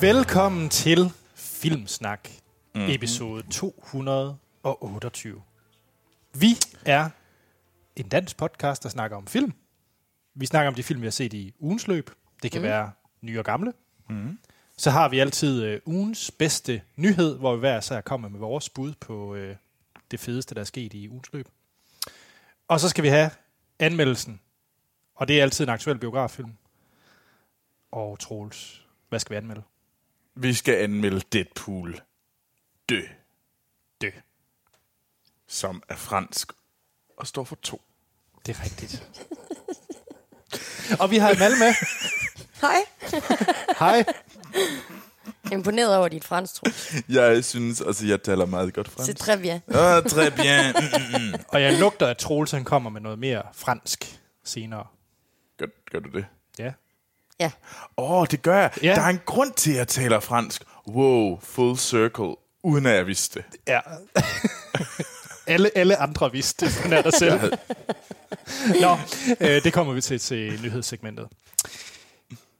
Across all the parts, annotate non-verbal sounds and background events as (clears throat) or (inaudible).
Velkommen til Filmsnak, mm. episode 228. Vi er en dansk podcast, der snakker om film. Vi snakker om de film, vi har set i ugens løb. Det kan mm. være nye og gamle. Mm. Så har vi altid øh, ugens bedste nyhed, hvor vi hver så kommer med vores bud på øh, det fedeste, der er sket i ugens løb. Og så skal vi have anmeldelsen. Og det er altid en aktuel biograffilm. Og Troels, hvad skal vi anmelde? Vi skal anmelde Deadpool Dø, Dø. som er fransk og står for to. Det er rigtigt. (laughs) og vi har Mal med. Hej. Hej. Imponeret over dit fransk, tro. Jeg synes også, jeg taler meget godt C'est fransk. très bien. Ah, très bien. Mm, mm, mm. Og jeg lugter, at Troels han kommer med noget mere fransk senere. Gør, gør du det? Ja. Ja. Åh, oh, det gør jeg. Ja. Der er en grund til, at jeg taler fransk. Wow, full circle. Uden at jeg vidste det. Ja. (laughs) alle, alle andre vidste det, men er der selv. Nå, øh, det kommer vi til til nyhedssegmentet.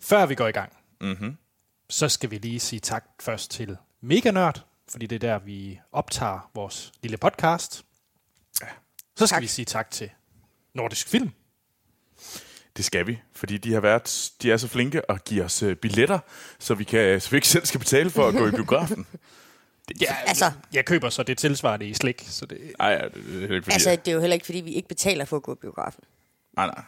Før vi går i gang, Mm-hmm. så skal vi lige sige tak først til Mega Nørd, fordi det er der, vi optager vores lille podcast. Så skal Tak. vi sige tak til Nordisk Film. Det skal vi, fordi de har været, de er så flinke at give os øh, billetter, så vi, kan, så vi ikke selv skal betale for at gå i biografen. (laughs) Ja, Altså- jeg køber så det tilsvarende i slik, så det, Nej, ja, det, det er ikke fordi... Altså, det er jo heller ikke, fordi vi ikke betaler for at gå i biografen. nej, nej.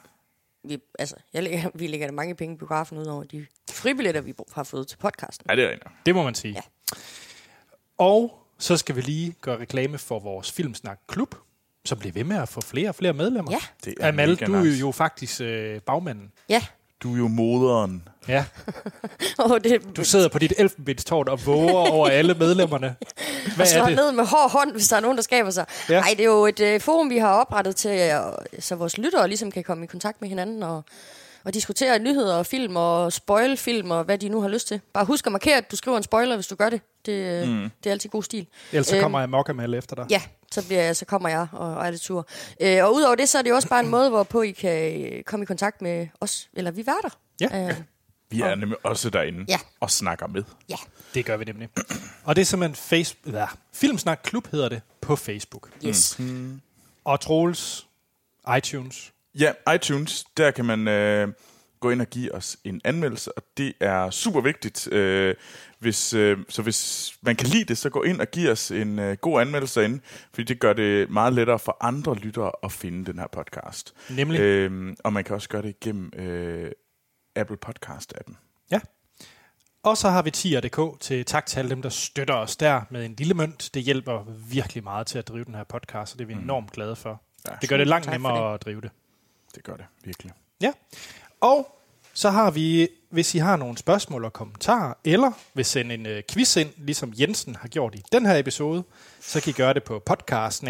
Vi, altså, jeg lægger, vi lægger da mange penge i biografen ud over de fribilletter, vi har fået til podcasten. Nej, det er rigtigt. det må man sige. Ja. Og så skal vi lige gøre reklame for vores Filmsnak Klub, som bliver ved med at få flere og flere medlemmer. Ja. Det er Amal, du er nice. jo faktisk øh, bagmanden. Ja. Du er jo moderen. Ja, (laughs) Og det, du sidder på dit elfenbenstårn og våger over alle medlemmerne. (laughs) Hvad slår er det? ned med hård hånd, hvis der er nogen, der skaber sig. Ja. Ja. Ej, det er jo et øh, forum, vi har oprettet til, øh, så vores lyttere ligesom kan komme i kontakt med hinanden og, og diskutere nyheder og film og spoil film og hvad de nu har lyst til. Bare husk at markere, at du skriver en spoiler, hvis du gør det. Det, øh, mm. det er altid god stil. Ellers så Øhm, kommer jeg mok Amal efter dig. Ja, så, bliver jeg, så kommer jeg og, og er det tur. Øh, og udover det, så er det også bare en måde, hvorpå I kan øh, komme i kontakt med os, eller vi værter. Ja. Øh, Vi er nemlig også derinde Ja. og snakker med. ja. Det gør vi nemlig. Og det er simpelthen face, ja, Filmsnak Klub hedder det på Facebook. Yes. Mm. Og Troels, iTunes. Ja, iTunes, der kan man øh, gå ind og give os en anmeldelse, og det er super vigtigt. Øh, hvis, øh, så hvis man kan lide det, så gå ind og giv os en øh, god anmeldelse derinde, fordi det gør det meget lettere for andre lyttere at finde den her podcast. Nemlig. Øh, og man kan også gøre det igennem øh, Apple Podcast-appen. Ja. Og så har vi tier.dk til tak til alle dem, der støtter os der med en lille mønt. Det hjælper virkelig meget til at drive den her podcast, og det er vi enormt glade for. Ja, Det gør det langt nemmere at drive det. Det gør det, virkelig. Ja. Og så har vi, hvis I har nogle spørgsmål og kommentarer, eller vil sende en øh, quiz ind, ligesom Jensen har gjort i den her episode, så kan I gøre det på podcast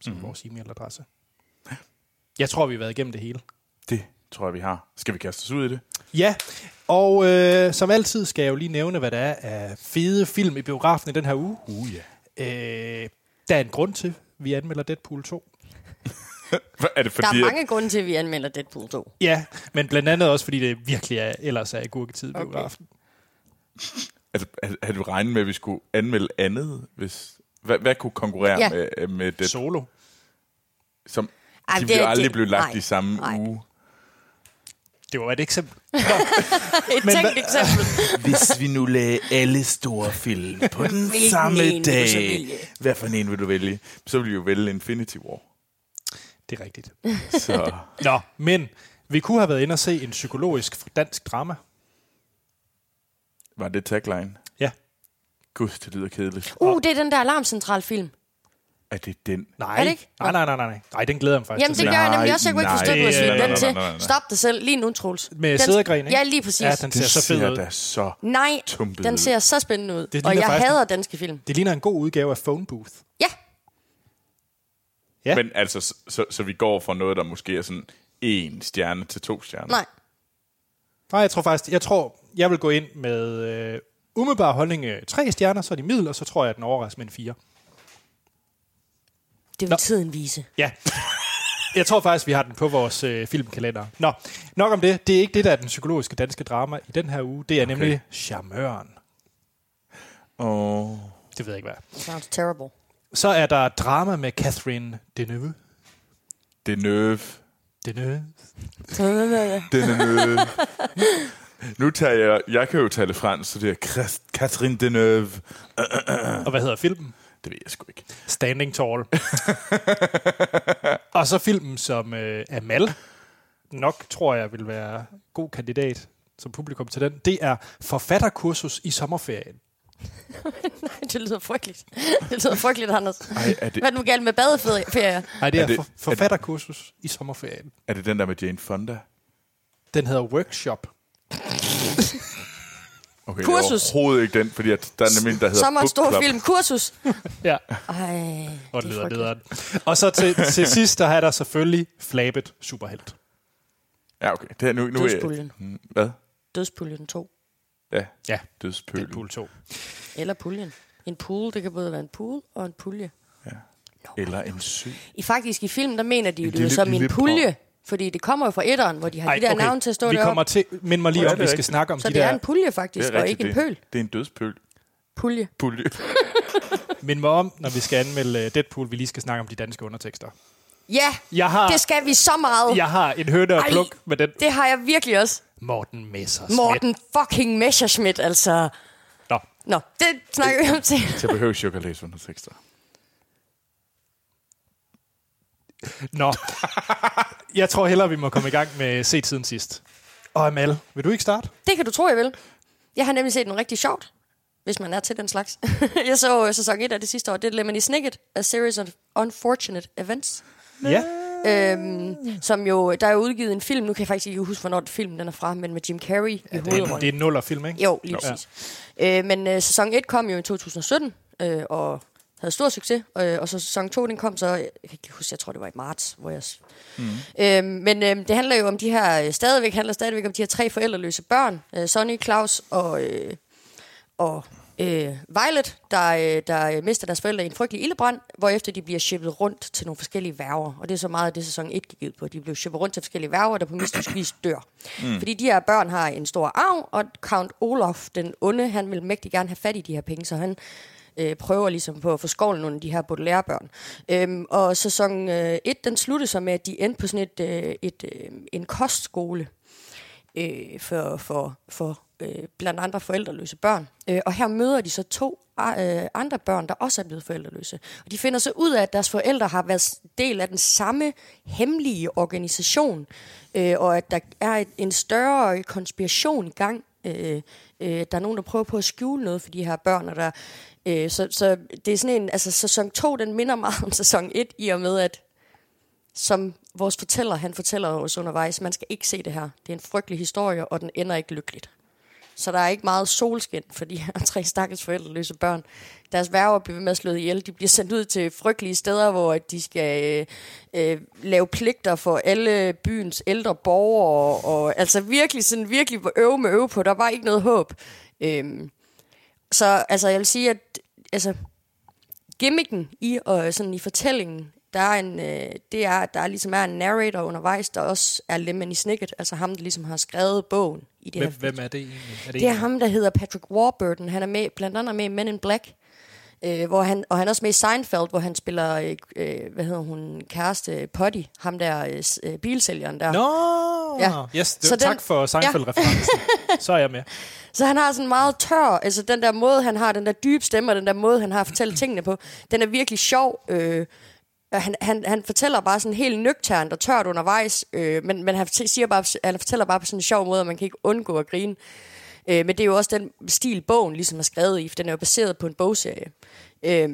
som mm. vores e-mailadresse. Jeg tror, vi har været igennem det hele. Det tror jeg, vi har. Skal vi kaste os ud i det? Ja, og øh, som altid skal jeg jo lige nævne, hvad der er af fede film i biografen i den her uge. Uh, ja. Øh, der er en grund til, vi anmelder Deadpool 2. Er det Der fordi, er at- mange grunde til, at vi anmelder Deadpool 2. Ja, men blandt andet også, fordi det virkelig er, ellers er i gurketid i Okay. biografen. Altså, havde- du regnet med, at vi skulle anmelde andet? Hvis, hvad, hvad kunne konkurrere Ja. med, med det? Solo. Som, Ej, de det- ville aldrig det- blive lagt nej, i samme nej. uge. Det var et eksempel. (laughs) Et Men tænkt eksempel. (laughs) Hvis vi nu lagde alle store film på den Hvilken samme dag, hvad for en vil du vælge? Så vil vi jo vælge Infinity War. Det er rigtigt. (laughs) Så Nå, men vi kunne have været inde og se en psykologisk dansk drama. var det tagline. Ja. Gud, det lyder kedeligt. Uh, det er den der alarmcentralfilm. Er det den? Nej, Er det ikke? nej, nej, nej, nej. Nej, den glæder jeg mig faktisk Jamen, det gør jeg nemlig også. Jeg kunne ikke forstå, at du Det- nej, den til. nej, nej, nej. Stop dig selv lige nu, Troels. Med Den- sædergren, ikke? Ja, lige præcis. Ja, den ser så fed ser ud. da så... Nej, den ser så spændende ud. Det Og jeg faktisk- hader danske film. Det ligner en god udgave af Phone Booth. Ja, Ja. Men altså, så, så, så vi går fra noget, der måske er sådan en stjerne til to stjerner. nej. Nej, jeg tror faktisk, jeg tror, jeg vil gå ind med øh, umiddelbar holdning øh, tre stjerner, så er de middel, og så tror jeg, at den overrasker med en fire. Det vil Nå. tiden vise. Ja. Jeg tror faktisk, vi har den på vores øh, filmkalender. Nå, nok om det. Det er ikke det, der er den psykologiske danske drama i den her uge. Det er okay. nemlig Charmøren. Åh. Det ved jeg ikke, hvad. Sounds terrible. Så er der drama med Catherine Deneuve. Deneuve. Er nøv. Nu tager jeg... Jeg kan jo tale fransk, så det er Catherine Deneuve. Og hvad hedder filmen? Det ved jeg sgu ikke. Standing Tall. (laughs) og så filmen som øh, Amal. Nok tror jeg vil være god kandidat som publikum til den. Det er forfatterkursus i sommerferien. (laughs) det lyder frygteligt. Det lyder frygteligt, Anders. Ej, er det, Hvad er nu galt med badeferie? Nej, det Er er, det- for, forfatterkursus i sommerferien. er det den der med Jane Fonda? Den hedder Workshop. Okay, Kursus. Det er overhovedet ikke den, fordi at der er nemlig en, der hedder Sommer Book stor film. Kursus. (laughs) Ja, Ej, og det det er lyder nederen. Og så til, til sidst, der er der selvfølgelig Flabet Superhelt. Ja, okay. Det er nu, nu er Dødspuljen. Hmm, Hvad? Dødspuljen 2. Ja, Ja, dødspøl. Deadpool 2. Eller puljen. En pool, det kan både være en pool og en pulje. Eller en sø. I faktisk i filmen, der mener de jo det lille- som en pulje. Fordi det kommer jo fra etteren, hvor de har Ej, de der okay. navn til at stå Vi deroppe. kommer til, mind mig lige Ja, om, det er vi skal rigtigt. snakke om Så de det er der, en pulje Det faktisk, er og ikke en det. pøl. Det er en dødspøl. Pulje. Pulje. (laughs) mind mig om, når vi skal anmelde øh, Deadpool, vi lige skal snakke om de danske undertekster. Ja, Jeg har, det skal vi så meget. jeg har en høne og pluk med den. Det har jeg virkelig også. Morten Messersmith. Morten fucking Messerschmidt, altså. Nå, Nå, det snakker vi om til. (laughs) Så behøver jeg ikke at læse undertekster. Nå. jeg tror hellere, vi må komme i gang med set siden sidst. Og Amal, vil du ikke starte? Det kan du tro, jeg vil. Jeg har nemlig set noget rigtig sjovt, hvis man er til den slags. (laughs) jeg så øh, sæson 1 af det sidste år. Det er Lemony Snicket, A Series of Unfortunate Events. Ja. Øhm, som jo, der er jo udgivet en film, nu kan jeg faktisk ikke huske, hvornår filmen den er fra, men med Jim Carrey i er, hovedrollen. det er en nullerfilm, ikke? Jo, lige præcis. Ja. Øh, men øh, sæson 1 kom jo i 2017, øh, og havde stor succes. Øh, og så sæson 2, den kom så, jeg kan ikke huske, jeg tror det var i marts, hvor jeg... Mm. Øh, men øh, det handler jo om de her, øh, stadigvæk handler stadigvæk om de her tre forældreløse børn. Øh, Sonny, Claus og, øh, og øh, Violet, der, øh, der mister deres forældre i en frygtelig ildebrand, hvorefter de bliver shippet rundt til nogle forskellige værger. Og det er så meget af det, sæson 1 gik ud på. De blev shippet rundt til forskellige værger, der på mystisk vis dør. Mm. Fordi de her børn har en stor arv, og Count Olaf, den onde, han vil mægtig gerne have fat i de her penge, så han øh, prøver ligesom på at få skovlen nogle af de her Baudelaire-børn. Øhm, og sæson 1, øh, den sluttede så med, at de endte på sådan et, øh, et, øh, en kostskole øh, for, for, for øh, blandt andre forældreløse børn. Øh, og her møder de så to øh, andre børn, der også er blevet forældreløse. Og de finder så ud af, at deres forældre har været del af den samme hemmelige organisation, øh, og at der er et, en større konspiration i gang. Øh, øh, der er nogen, der prøver på at skjule noget for de her børn, og der, øh, så, så det er sådan en, altså sæson 2, den minder meget om sæson 1, i og med, at som vores fortæller, han fortæller os undervejs, man skal ikke se det her. Det er en frygtelig historie, og den ender ikke lykkeligt. Så der er ikke meget solskin for de her (laughs) tre stakkels forældreløse børn. Deres værger bliver ved med at slå ihjel. De bliver sendt ud til frygtelige steder, hvor de skal øh, øh, lave pligter for alle byens ældre borgere. Og, og altså virkelig sådan virkelig øve med øve på. Der var ikke noget håb. Øhm, så altså, jeg vil sige, at altså, gimmicken i, og sådan i fortællingen, der er en, øh, det er, at der ligesom er en narrator undervejs, der også er Lemony Snicket, altså ham, der ligesom har skrevet bogen i det Hvem, her. hvem er det egentlig? Er det, Det er en- ham, der hedder Patrick Warburton. Han er med, blandt andet med i Men in Black. Øh, hvor han, og han er også med i Seinfeld, hvor han spiller, øh, øh, hvad hedder hun, kæreste Potty, ham der øh, øh, bilsælgeren der. Nå! Ja. Yes, det, Så tak den- for Seinfeld-referencen. Så er jeg med. (laughs) Så han har sådan meget tør, altså den der måde, han har, den der dybe stemme, og den der måde, han har at fortælle tingene på, den er virkelig sjov. Øh, han, han, han fortæller bare sådan helt nøgternt og tørt undervejs, øh, men, men han, siger bare, han fortæller bare på sådan en sjov måde, at man kan ikke undgå at grine. Øh, men det er jo også den stil, bogen ligesom er skrevet i, for den er jo baseret på en bogserie. Øh,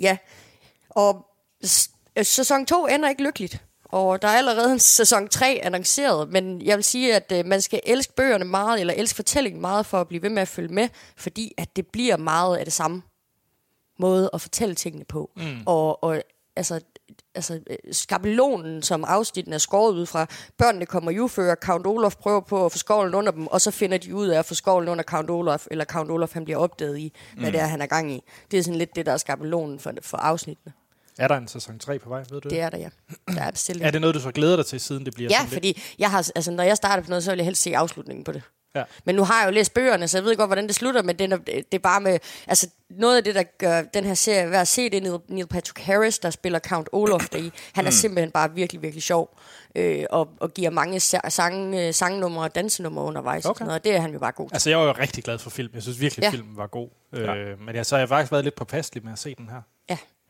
ja, og øh, sæson 2 ender ikke lykkeligt. Og der er allerede en sæson 3 annonceret, men jeg vil sige, at øh, man skal elske bøgerne meget, eller elske fortællingen meget, for at blive ved med at følge med, fordi at det bliver meget af det samme måde at fortælle tingene på. Mm. Og, og altså, altså skabelonen, som afsnitten er skåret ud fra, børnene kommer jo før, Count Olaf prøver på at få skovlen under dem, og så finder de ud af at få skovlen under Count Olaf, eller Count Olaf han bliver opdaget i, hvad mm. det er, han er gang i. Det er sådan lidt det, der er skabelonen for, for afsnittene. Er der en sæson 3 på vej, ved du Det er der, ja. Der er bestilt. Er det noget, du så glæder dig til, siden det bliver Ja, fordi jeg har, altså, når jeg starter på noget, så vil jeg helst se afslutningen på det. Ja. Men nu har jeg jo læst bøgerne, så jeg ved godt, hvordan det slutter, men det det er bare med... Altså, noget af det, der gør den her serie værd at se, det er Neil, Neil Patrick Harris, der spiller Count Olaf deri. Han er simpelthen bare virkelig, virkelig sjov, øh, og, og giver mange sa- sang, øh, sangnumre og dansenumre undervejs. Okay. Og sådan noget, og det er han jo bare god til. Altså, jeg var jo rigtig glad for filmen. Jeg synes virkelig, Ja. filmen var god. Øh, men jeg, så har jeg faktisk været lidt påpasselig med at se den her.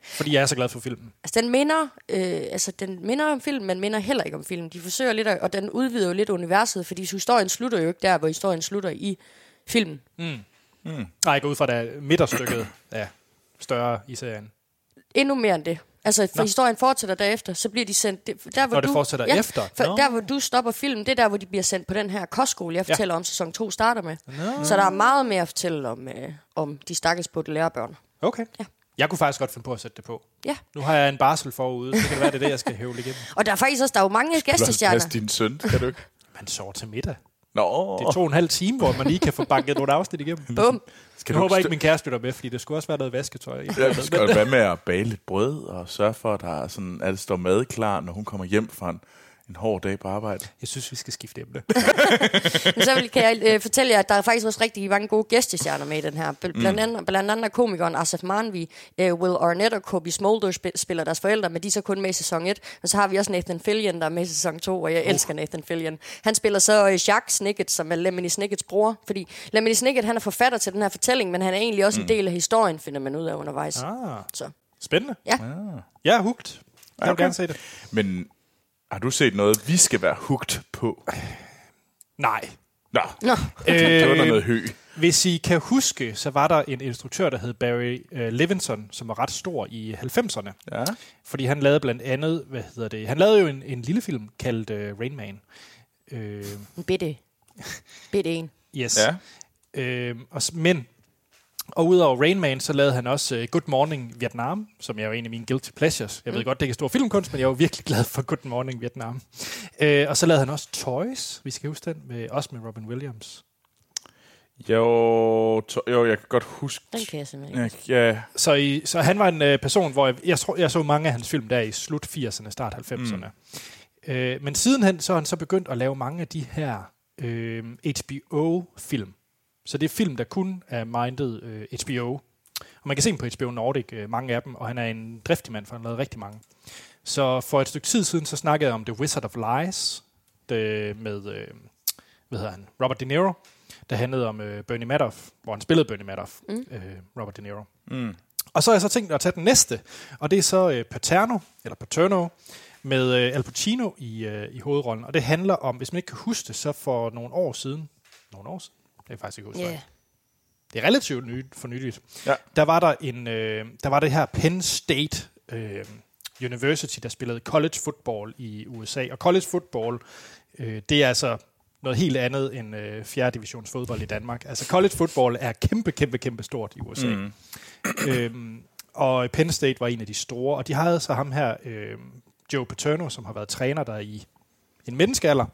Ja. Fordi jeg er så glad for filmen. Altså, den minder, øh, altså, den minder om film, men minder heller ikke om film. De forsøger lidt, at, og den udvider jo lidt universet, fordi historien slutter jo ikke der, hvor historien slutter i filmen. Nej, jeg går ud fra, at er midterstykket er større i serien. Endnu mere end det. Altså, for Nå. historien fortsætter derefter, så bliver de sendt... Der, hvor Når det du, fortsætter ja, efter? For der, hvor du stopper filmen, det er der, hvor de bliver sendt på den her kostskole, jeg Ja. fortæller om, sæson 2 starter med. Nå. Så der er meget mere at fortælle om, øh, om de stakkels på lærerbørn. Okay. Ja. Jeg kunne faktisk godt finde på at sætte det på. Ja. Nu har jeg en barsel forude, så kan det være, det er det, jeg skal hævle igennem. (laughs) Og der er faktisk også der er jo mange gæstestjerner. din søn, kan du ikke? Man sover til middag. Nå, Det er to og en halv time, hvor man lige kan få banket nogle afsnit igennem. (laughs) Bum. Skal du jeg håber ikke, min kæreste lytter med, fordi det skulle også være noget vasketøj. Ja, du skal være med at bage lidt brød og sørge for, at, der er sådan, at det står mad klar, når hun kommer hjem fra en, en hård dag på arbejde. Jeg synes, vi skal skifte emne. Men så vil, kan jeg øh, fortælle jer, at der er faktisk også rigtig mange gode gæstestjerner med i den her. Bl- Blandt andet, blandt andet er komikeren Asaf Manvi, øh, Will Arnett og Kobe Smolder sp- spiller deres forældre, men de er så kun med i sæson 1. Og så har vi også Nathan Fillion, der er med i sæson 2, og jeg Uh. elsker Nathan Fillion. Han spiller så øh, Jacques Snicket, som er Lemony Snickets bror, fordi Lemony Snicket, han er forfatter til den her fortælling, men han er egentlig også en del af historien, finder man ud af undervejs. Ah, Så. spændende. Ja. Jeg er hugt. Jeg vil Okay. gerne se det. Men har du set noget, vi skal være hugt på? Nej. Nå, Nå, (laughs) det var Øh, noget hø. Hvis I kan huske, så var der en instruktør, der hed Barry uh, Levinson, som var ret stor i 90'erne. Ja. Fordi han lavede blandt andet, hvad hedder det, han lavede jo en, en lille film kaldt uh, Rain Man. Uh, en bitte. Bitte en. yes. Ja. Øh, og, men, og udover Rain Man, så lavede han også uh, Good Morning Vietnam, som er jo en af mine guilty pleasures. Jeg ved godt, det ikke er stor filmkunst, men jeg var virkelig glad for Good Morning Vietnam. Øh, og så lavede han også Toys, vi skal huske den, med, også med Robin Williams. Jo, to, jo, jeg kan godt huske... Den kan jeg simpelthen ikke. Ja, ja, Så, i, så han var en øh, person, hvor jeg, jeg, tror, jeg så mange af hans film der i slut 80'erne, start 90'erne. Mm. Øh, men sidenhen så har han så begyndt at lave mange af de her øh, HBO-film. Så det er film, der kun er mindet øh, HBO. Og man kan se dem på HBO Nordic, øh, mange af dem, og han er en driftig mand, for han har lavet rigtig mange. Så for et stykke tid siden, så snakkede jeg om The Wizard of Lies, det, med, øh, hvad hedder han, Robert De Niro, der handlede om øh, Bernie Madoff, hvor han spillede Bernie Madoff, mm. øh, Robert De Niro. Mm. Og så har jeg så tænkt at tage den næste, og det er så øh, Paterno, eller Paterno, med øh, Al Pacino i, øh, i hovedrollen. Og det handler om, hvis man ikke kan huske det, så for nogle år siden, nogle år siden, det jeg faktisk ikke huske, yeah. det er relativt nyt, for nyligt, Ja. der var der en, øh, der var det her Penn State øh, University, der spillede college football i USA. Og college football, øh, det er altså noget helt andet end øh, 4. divisions fodbold i Danmark. Altså college football er kæmpe, kæmpe, kæmpe stort i USA. Mm. Øhm, og Penn State var en af de store, og de havde så ham her, øh, Joe Paterno, som har været træner der i en menneskealder.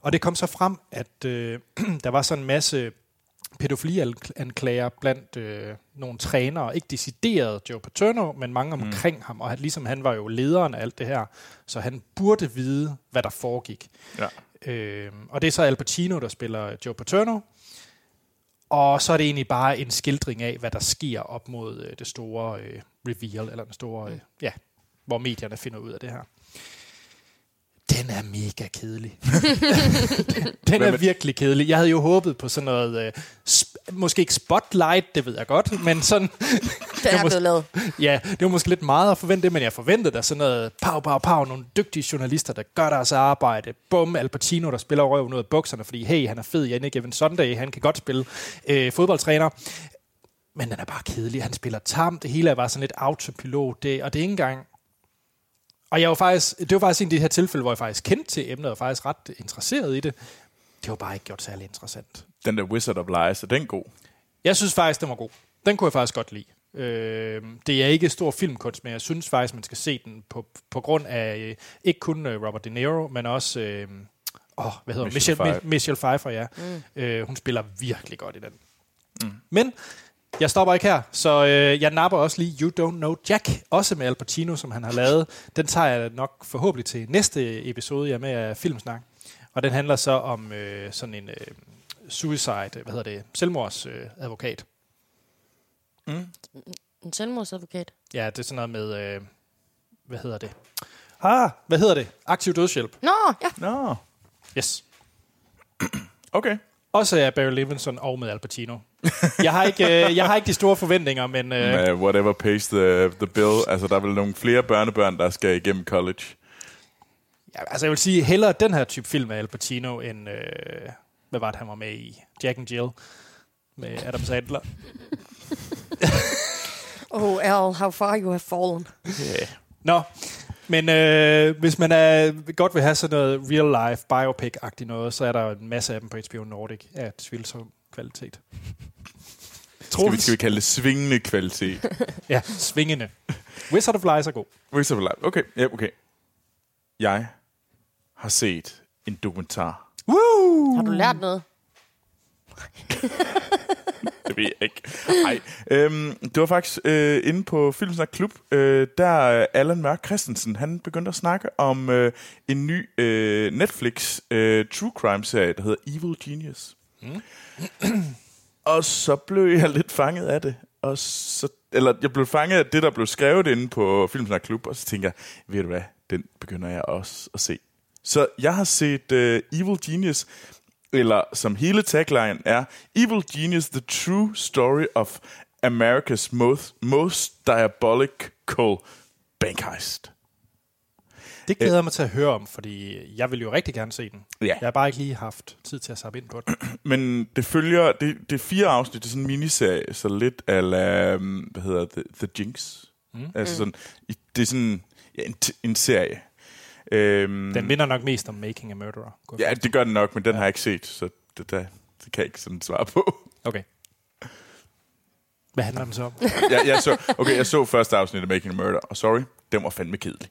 Og det kom så frem, at øh, (clears throat) der var sådan en masse pædofilianklager blandt øh, nogle trænere, ikke decideret Joe Paterno, men mange omkring mm. ham, og han, ligesom han var jo lederen af alt det her, så han burde vide, hvad der foregik. ja. Øh, og det er så Al Pacino, der spiller Joe Paterno. Og så er det egentlig bare en skildring af, hvad der sker op mod øh, det store øh, reveal, eller den store, øh, ja, hvor medierne finder ud af det her. Den er mega kedelig. den (laughs) den er virkelig kedelig. Jeg havde jo håbet på sådan noget, øh, sp- måske ikke spotlight, det ved jeg godt, men sådan, (laughs) Den (laughs) er blevet lavet. Ja, det var måske lidt meget at forvente, men jeg forventede der sådan noget pow, pow, pow, nogle dygtige journalister, der gør deres arbejde. Bum, Al Pacino, der spiller røven ud af bukserne, fordi hey, han er fed, Jannik Evan Sunday, han kan godt spille øh, fodboldtræner. Men den er bare kedelig. Han spiller tamt. Det hele er bare sådan lidt autopilot. Det, og det er ikke engang... Og jeg var faktisk, det var faktisk en af de her tilfælde, hvor jeg faktisk kendte til emnet, og faktisk ret interesseret i det. Det var bare ikke gjort særlig interessant. Den der Wizard of Lies, er den god? Jeg synes faktisk, den var god. Den kunne jeg faktisk godt lide. Øh, det er ikke stor filmkunst, men jeg synes faktisk, man skal se den på, på grund af øh, ikke kun øh, Robert De Niro, men også øh, åh, hvad hedder hun? Michelle Michelle, Pfeiffer. Mi- Michelle Pfeiffer. Ja. Mm. Øh, hun spiller virkelig godt i den. Mm. Men Jeg stopper ikke her, så øh, jeg napper også lige You Don't Know Jack, også med Al Pacino, som han har lavet. Den tager jeg nok forhåbentlig til næste episode, jeg er med af Filmsnak. Og den handler så om øh, sådan en øh, suicide, hvad hedder det, selvmordsadvokat. Øh, advokat. En selvmordsadvokat. ja, det er sådan noget med, øh, hvad hedder det? Ah, hvad hedder det? Aktiv dødshjælp. Nå, ja. Nå, Yes. (clears throat) okay. Også af Barry Levinson og med Al Pacino. Jeg har ikke, øh, jeg har ikke de store forventninger, men øh, Uh, whatever pays the, the bill. Altså, der er vel nogle flere børnebørn, der skal igennem college. ja, altså, jeg vil sige hellere den her type film af Al Pacino, end, øh, hvad var det, han var med i? Jack and Jill med Adam Sandler. (laughs) Oh, Al, how far you have fallen. Yeah. Nå, men øh, hvis man er, godt vil have sådan noget real-life biopic-agtigt noget, så er der en masse af dem på HBO Nordic af tvivlsom kvalitet. (laughs) Skal vi, skal vi kalde det svingende kvalitet? (laughs) Ja, svingende. Wizard of Lies er god. Wizard of Life. Okay, ja, okay. Jeg har set en dokumentar. Woo! Har du lært noget? (laughs) Det ved jeg ikke. Nej. Øhm, det var faktisk øh, inde på Filmsnak Klub, øh, der Allan Mørk Christensen, han begyndte at snakke om øh, en ny øh, Netflix øh, true crime serie, der hedder Evil Genius. Mm. og så blev jeg lidt fanget af det. Og så, eller jeg blev fanget af det, der blev skrevet inde på Filmsnak Klub, og så tænker jeg, ved du hvad, den begynder jeg også at se. Så jeg har set øh, Evil Genius, eller som hele tagline er, Evil Genius, the true story of America's most, most diabolical bank heist. Det glæder jeg mig til at høre om, fordi jeg vil jo rigtig gerne se den. Ja. Jeg har bare ikke lige haft tid til at sappe ind på den. (clears throat) Men det følger, det, det er fire afsnit, det er sådan en miniserie, så lidt ala, hvad hedder det, The Jinx. Mm. Altså sådan, i- det er sådan ja, en, en serie. Øhm, Den minder nok mest om Making a Murderer. Ja, det gør den nok, men den har jeg ikke set, så det, der, det kan jeg ikke sådan svare på. Okay. Hvad handler den så om? (laughs) jeg, jeg, så, okay, jeg så første afsnit af Making a Murder, og sorry, den var fandme kedelig.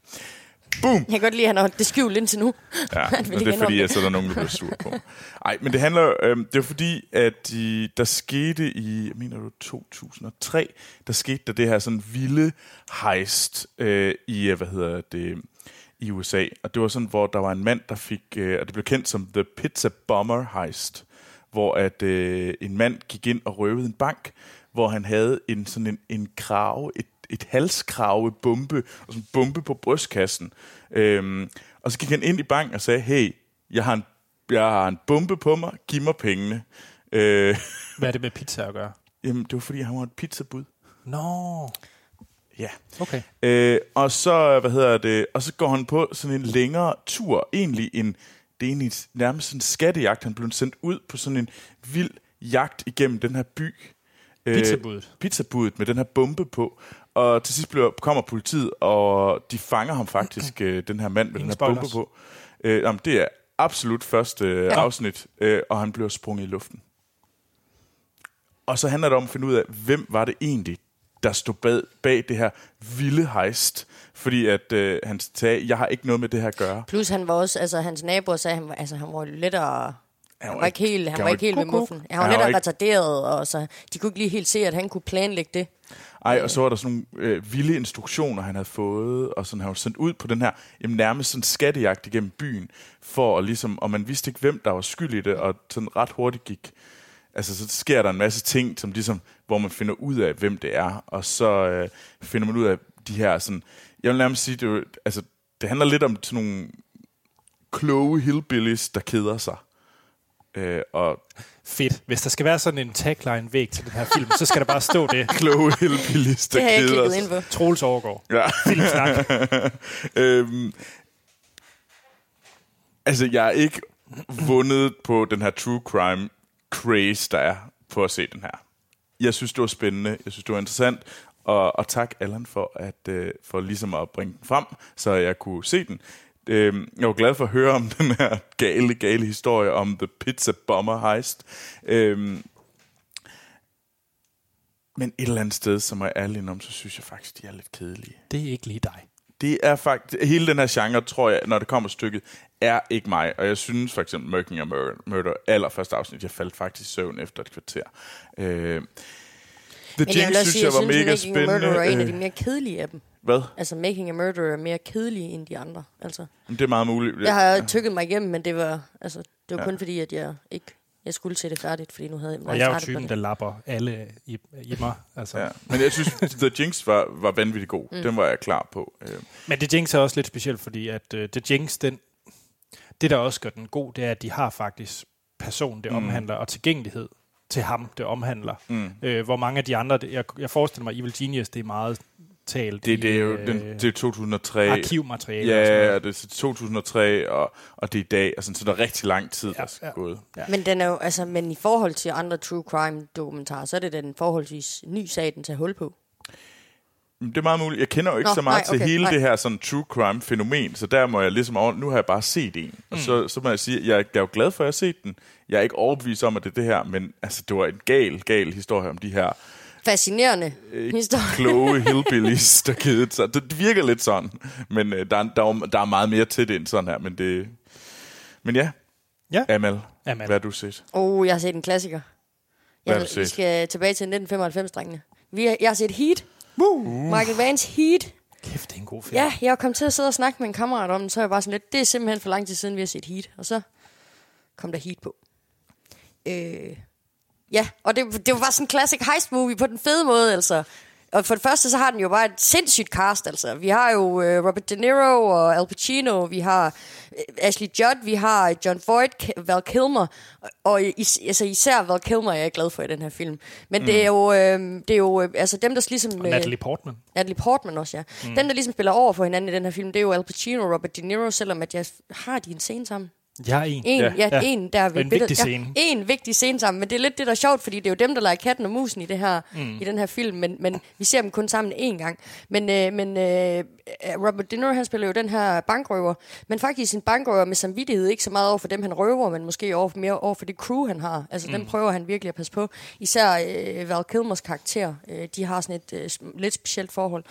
Boom! Jeg kan godt lide, at han har holdt det skjult indtil nu. Ja, (laughs) vil det er fordi, at så er der nogen, der bliver sur på. Nej, men det handler, øhm, det var fordi, at de, der skete i, jeg mener du, 2003, der skete der det her sådan vilde heist øh, i, øh, hvad hedder det, i USA. Og det var sådan, hvor der var en mand, der fik, øh, og det blev kendt som The Pizza Bomber Heist, hvor at øh, en mand gik ind og røvede en bank, hvor han havde en sådan en, en krave, et, et halskrave bombe, og sådan en bombe på brystkassen. Øhm, og så gik han ind i banken og sagde, hey, jeg har en, jeg har en bombe på mig, giv mig pengene. Øh, (laughs) Hvad er det med pizza at gøre? jamen, det var fordi, han var et pizzabud. Nå, Ja. okay. Øh, og så, hvad hedder det, og så går han på sådan en længere tur, egentlig en, det er egentlig nærmest en skattejagt. Han blev sendt ud på sådan en vild jagt igennem den her by. Øh, Pizzabuddet. Pizzabuddet med den her bombe på. Og til sidst bliver, kommer politiet, og de fanger ham faktisk, øh, den her mand med Ingen den her bombe på. Øh, jamen, det er absolut første øh, afsnit, øh, og han bliver sprunget i luften. Og så handler det om at finde ud af, hvem var det egentlig, der stod bag, bag det her vilde heist. Fordi at øh, han sagde, jeg har ikke noget med det her at gøre. Plus han var også, altså hans naboer sagde, han var, altså han var lettere... Han var var ikke helt, han han var ikke helt ved muffen. Han var Han var ikke- retarderet, og så de kunne ikke lige helt se, at han kunne planlægge det. Ej, og så var der sådan nogle øh, vilde instruktioner, han havde fået, og sådan, han var sendt ud på den her, jamen nærmest sådan skattejagt igennem byen, for at ligesom, og man vidste ikke, hvem der var skyld i det, og sådan ret hurtigt gik, altså så sker der en masse ting, som ligesom, hvor man finder ud af, hvem det er, og så øh, finder man ud af de her sådan, jeg vil nærmest sige, det, er jo- altså, det handler lidt om sådan nogle kloge hillbillies, der keder sig. Øh, og Fedt. Hvis der skal være sådan en tagline-væg til den her film, så skal der bare stå det. (laughs) kloge hillbillies, der Det har jeg ikke keder sig. ind på. Troels overgår. Ja. Filmsnak. (laughs) øhm, altså, jeg er ikke vundet på den her true crime craze, der er på at se den her. Jeg synes, det var spændende. Jeg synes, det var interessant. Og, og tak, Allan, for, at, øh, for ligesom at bringe den frem, så jeg kunne se den. Øhm, jeg var glad for at høre om (laughs) den her gale, gale historie om The Pizza Bomber Heist. Øhm, men et eller andet sted, som er ærlig om, så synes jeg faktisk, de er lidt kedelige Det er ikke lige dig. det er faktisk, hele den her genre, tror jeg, når det kommer stykket, er ikke mig. Og jeg synes for eksempel, Murking og Murder, allerførste afsnit, jeg faldt faktisk i søvn efter et kvarter. Øh, The Men jeg Jinx også synes sige, jeg jeg var synes, mega Making a Murderer er en af de spændende. mere kedelige af dem. Hvad? Altså, Making a Murderer er mere kedelig end de andre. Altså, Det er meget muligt. jeg har tykket mig igennem, men det var, altså, det var Ja. ja. kun fordi, at jeg ikke jeg skulle se det færdigt, fordi nu havde jeg, Og jeg er jo typen, det. der lapper alle i, i mig. Altså. Ja. Men jeg synes, (laughs) The Jinx var, var vanvittigt god. Mm. Den var jeg klar på. Øh, Men The Jinx er også lidt specielt, fordi at uh, The Jinx, den, det der også gør den god, det er, at de har faktisk person, det Mm. omhandler, og tilgængelighed til ham, det omhandler. Mm. Øh, hvor mange af de andre, det- jeg, jeg forestiller mig, Evil Genius, det er meget talt Det, det er jo den, det er 2003. arkivmateriale. og sådan Ja, og det er 2003, og, og det er i dag. Altså, så der er rigtig lang tid, der Ja, er ja. gået. Men, den er jo, altså, men i forhold til andre true crime dokumentarer, så er det den forholdsvis ny sag, den tager hul på. Det er meget muligt. Jeg kender jo ikke Nå, så meget nej, okay, til hele nej. det her sådan true crime fænomen, så der må jeg ligesom over, nu har jeg bare set en. Mm. Og så, så må jeg sige, jeg, jeg er jo glad for, at jeg har set den. Jeg er ikke overbevist om, at det er det her, men altså, det var en gal, gal historie om de her Fascinerende Øh, historie. kloge (laughs) hillbillies, der kedede sig. Det virker lidt sådan, men øh, der, er- der, er, der er meget mere til det end sådan her. Men, det, men ja, Ja. Amal, Amal. hvad har du set? Oh, jeg har set en klassiker. Hvad har Jeg, du vi set? skal tilbage til 1995-drengene. Vi har, jeg har set Heat. Woo! Michael Vans Heat. Kæft, det er en god film. Ja, jeg kom til at sidde og snakke med en kammerat om den, så jeg bare sådan lidt, det er simpelthen for lang tid siden, vi har set Heat. Og så kom der Heat på. Øh, ja, og det, det var bare sådan en classic heist movie på den fede måde, altså. Og for det første, så har den jo bare et sindssygt cast, altså. Vi har jo øh, Robert De Niro og Al Pacino, vi har øh, Ashley Judd, vi har John Voight, Val Kilmer, og, og is, altså, især Val Kilmer er jeg glad for i den her film. Men mm. det er jo, øh, det er jo øh, altså dem, der ligesom... Og Natalie Portman. Natalie Portman også, ja. Mm. Dem, der ligesom spiller over for hinanden i den her film, det er jo Al Pacino og Robert De Niro, selvom at jeg har de en scene sammen. Jeg er en. En, Ja. ja, ja, Ja. en der ved En vigtig scene. Ja, en vigtig scene sammen, men det er lidt det, der er sjovt, fordi det er jo dem, der leger katten og musen i, det her, mm. i den her film, men, men vi ser dem kun sammen én gang. Men, øh, men øh, Robert De Niro, han spiller jo den her bankrøver, men faktisk en bankrøver med samvittighed, ikke så meget over for dem, han røver, men måske over, mere over for det crew, han har. Altså, mm. den prøver han virkelig at passe på. Især øh, Val Kilmers karakter, øh, de har sådan et øh, lidt specielt forhold.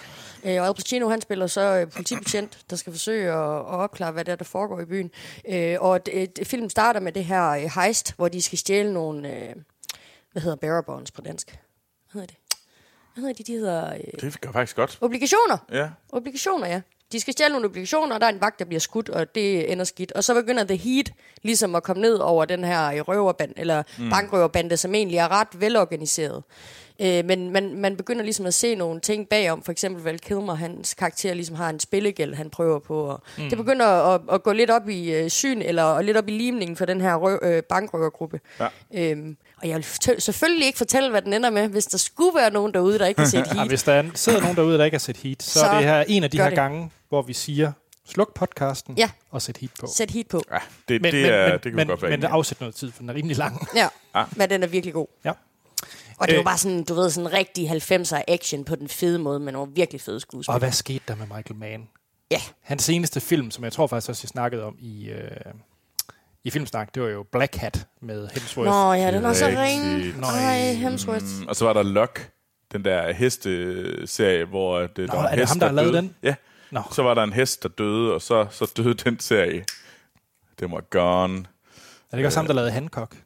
Øh, og Al Pacino, han spiller så øh, politibetjent, der skal forsøge at, at opklare, hvad det er, der foregår i byen. Øh, og det, det, filmen starter med det her øh, heist, hvor de skal stjæle nogle, øh, hvad hedder bearer bonds på dansk? Hvad hedder det? Hvad hedder de? De hedder øh, Det gør faktisk godt. obligationer. Ja. Obligationer, ja. De skal stjæle nogle obligationer, og der er en vagt, der bliver skudt, og det ender skidt. Og så begynder The Heat ligesom at komme ned over den her øh, røverband, eller mm. bankrøverbande, som egentlig er ret velorganiseret. Øh, men man, man begynder ligesom at se nogle ting bagom. For eksempel Val Kilmer, hans karakter ligesom har en spillegæld, han prøver på. Og mm. Det begynder at, at gå lidt op i øh, syn, eller og lidt op i limningen for den her røv, øh, bankrøvergruppe. Ja. Øhm, og jeg vil selvfølgelig ikke fortælle, hvad den ender med, hvis der skulle være nogen derude, der ikke har (laughs) set Ja, Heat. hvis der er, sidder nogen derude, der ikke har set Heat, så, så er det her en af de her det. gange, hvor vi siger, sluk podcasten Ja. og sæt Heat på. Sæt Heat på. Ja, det, Men, det, men, er, men, det kan men, godt være men afsæt noget tid, for den er rimelig lang. Ja, Ah. men den er virkelig god. Ja. Og det er Øh. bare sådan, du ved, sådan rigtig 90'er action på den fede måde, med nogle virkelig fede Og skuespillere. hvad skete der med Michael Mann? Ja, Hans seneste film, som jeg tror faktisk også, jeg snakkede om i, øh, i Filmsnak, det var jo Black Hat med Hemsworth. Nå ja, den er så ring. Nå, Ej, Hemsworth. Mm, og så var der Luck, den der hesteserie, hvor øh, det, der Nå, var er en det hest, ham, der har lavet døde. den? Ja, Nå. så var der en hest, der døde, og så, så døde den serie. Den var gone. Er det ikke også ham, der lavede Hancock?